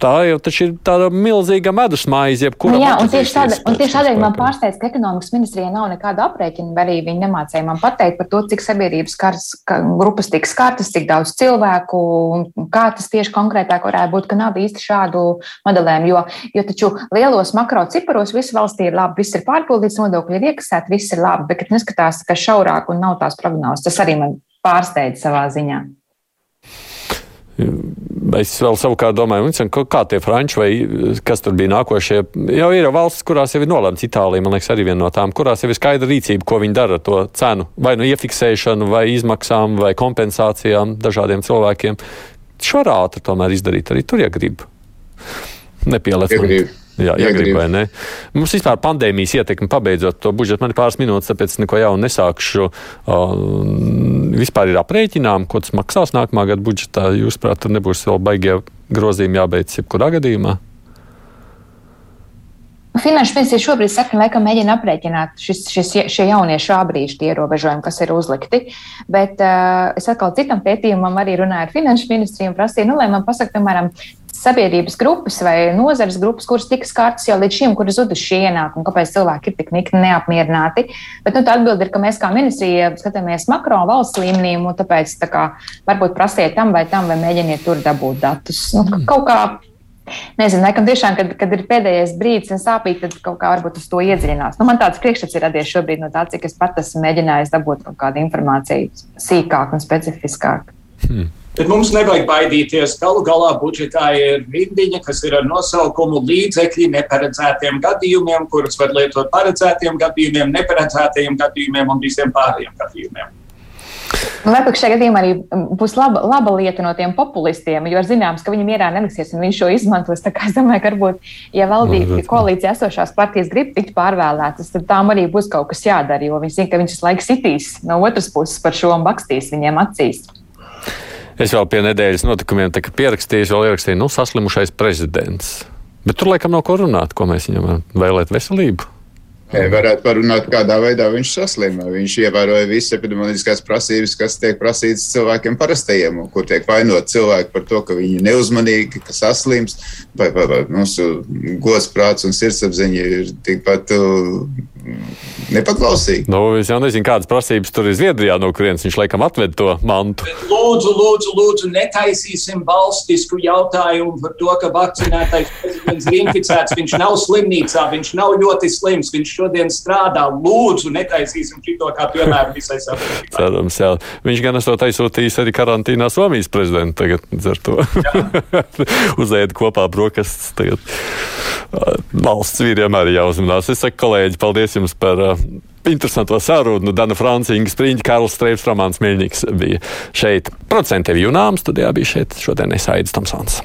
tā jau ir tāda milzīga medus maize. Nu, jā, un tieši, tāda, un tieši tādēļ man pārsteidz, ka ekonomikas ministrijai nav nekāda aprēķina, arī viņi nemācēja man pateikt par to, cik sabiedrības kārs, grupas tiks skartas, cik daudz cilvēku un kā tas tieši konkrētāk varētu būt, ka nav īsti šādu modelēm. Jo, jo taču lielos makro ciparos viss valstī ir labi, viss ir pārpildīts, nodokļi ir iekasēti, viss ir labi, bet, neskatās, ka šaurāk un nav tās prognozes, tas arī man pārsteidz savā ziņā. Es vēl savukārt domāju, kā tie franči vai kas tur bija nākošie. Jau ir valsts, kurās jau ir nolemts Itālija, man liekas, arī viena no tām, kurās jau ir skaidra rīcība, ko viņi dara ar to cenu, vai nu iefiksēšanu, vai izmaksām, vai kompensācijām dažādiem cilvēkiem. Šo var ātri tomēr izdarīt arī tur, ja grib. Nepielēc. Ja Jā, ja grib vai ne. Mums vispār pandēmijas ietekme pabeidzot to budžetu. Man ir pāris minūtes, tāpēc neko jaunu nesākšu. Uh, vispār ir aprēķinām, ko tas maksās nākamā gada budžetā. Jūsuprāt, tur nebūs vēl baigie grozījumi jābeidz jebkurā gadījumā? Finanšu ministrija šobrīd saka, laikam mēģina aprēķināt šis, šis, šie jaunie šā brīža ierobežojumi, kas ir uzlikti. Bet uh, es atkal citam pētījumam arī runāju ar finanšu ministriju un prasīju, nu, lai man pasaka, piemēram, sabiedrības grupas vai nozares grupas, kuras tika skartas jau līdz šim, kur ir zuduši šie ienākumi, kāpēc cilvēki ir tik nikni neapmierināti. Bet nu, tā atbilde ir, ka mēs kā ministrija skatāmies makro valsts līmenī, un tāpēc tā kā, varbūt prasiet tam vai tam, vai mēģiniet tur dabūt datus. Nu, mm. kaut kā Nezinu, laikam tiešām, kad, kad ir pēdējais brīdis un sāpīgi, tad kaut kā varbūt uz to iedziļinās. Nu, man tāds priekšstats ir radies šobrīd no tā, cik es pat esmu mēģinājis dabūt kaut kādu informāciju sīkāk un specifiskāk. Hmm. Bet mums nevajag baidīties. Galu galā budžetā ir rindiņa, kas ir ar nosaukumu līdzekļi neparedzētiem gadījumiem, kurus var lietot paredzētiem gadījumiem, neparedzētajiem gadījumiem un visiem pārējiem gadījumiem. Varbūt šajā gadījumā arī būs laba, laba lieta no tiem populistiem, jo ir zināms, ka viņam mierā neliksies un viņš šo izmantos. Tā kā es domāju, ka varbūt, ja valdība, ja koalīcija esošās partijas grib tikt pārvēlētas, tad tām arī būs kaut kas jādara, jo viņi zina, ka viņš visu laiku sitīs no otras puses par šo un bakstīs viņiem acīs. Es vēl pie nedēļas notikumiem pierakstīju, vēl ierakstīju, nu, saslimušais prezidents. Bet tur laikam nav ko runāt, ko mēs viņam vēlēt veselību. Varētu parunāt, kādā veidā viņš saslima. Viņš ievēroja visas epidemioloģiskās prasības, kas tiek prasītas cilvēkiem parastajiem, kur tiek vainot cilvēki par to, ka viņi ir neuzmanīgi, ka saslims, vai, vai, vai mūsu gods, prāts un sirdsapziņa ir tikpat nepaklausīgi. Nu, es jau nezinu, kādas prasības tur ir Zviedrijā, no kurienes viņš laikam atved to mantu. Bet lūdzu, lūdzu, lūdzu, netaisīsim valstisku jautājumu par to, ka vakcinētais prezidents ir inficēts. Viņš nav slimnīcā, viņš nav ļoti slims, viņš šodien strādā. Lūdzu, netaisīsim to kā piemēru visai sabiedrībai. Cerams, jā. Viņš gan esot aizsūtījis arī karantīnā Somijas prezidentu tagad ar to. Uzēd kopā brokastis tagad. Valsts vīriem arī jāuzmanās. Es saku, kolēģi, paldies jums par uh, interesanto sarunu. Dana Francija, Inga Spriņķa, Karls Streips, Romāns Miļņiks bija šeit. Procentiem jūnām studijā bija šeit šodien Esaidis Tomsons.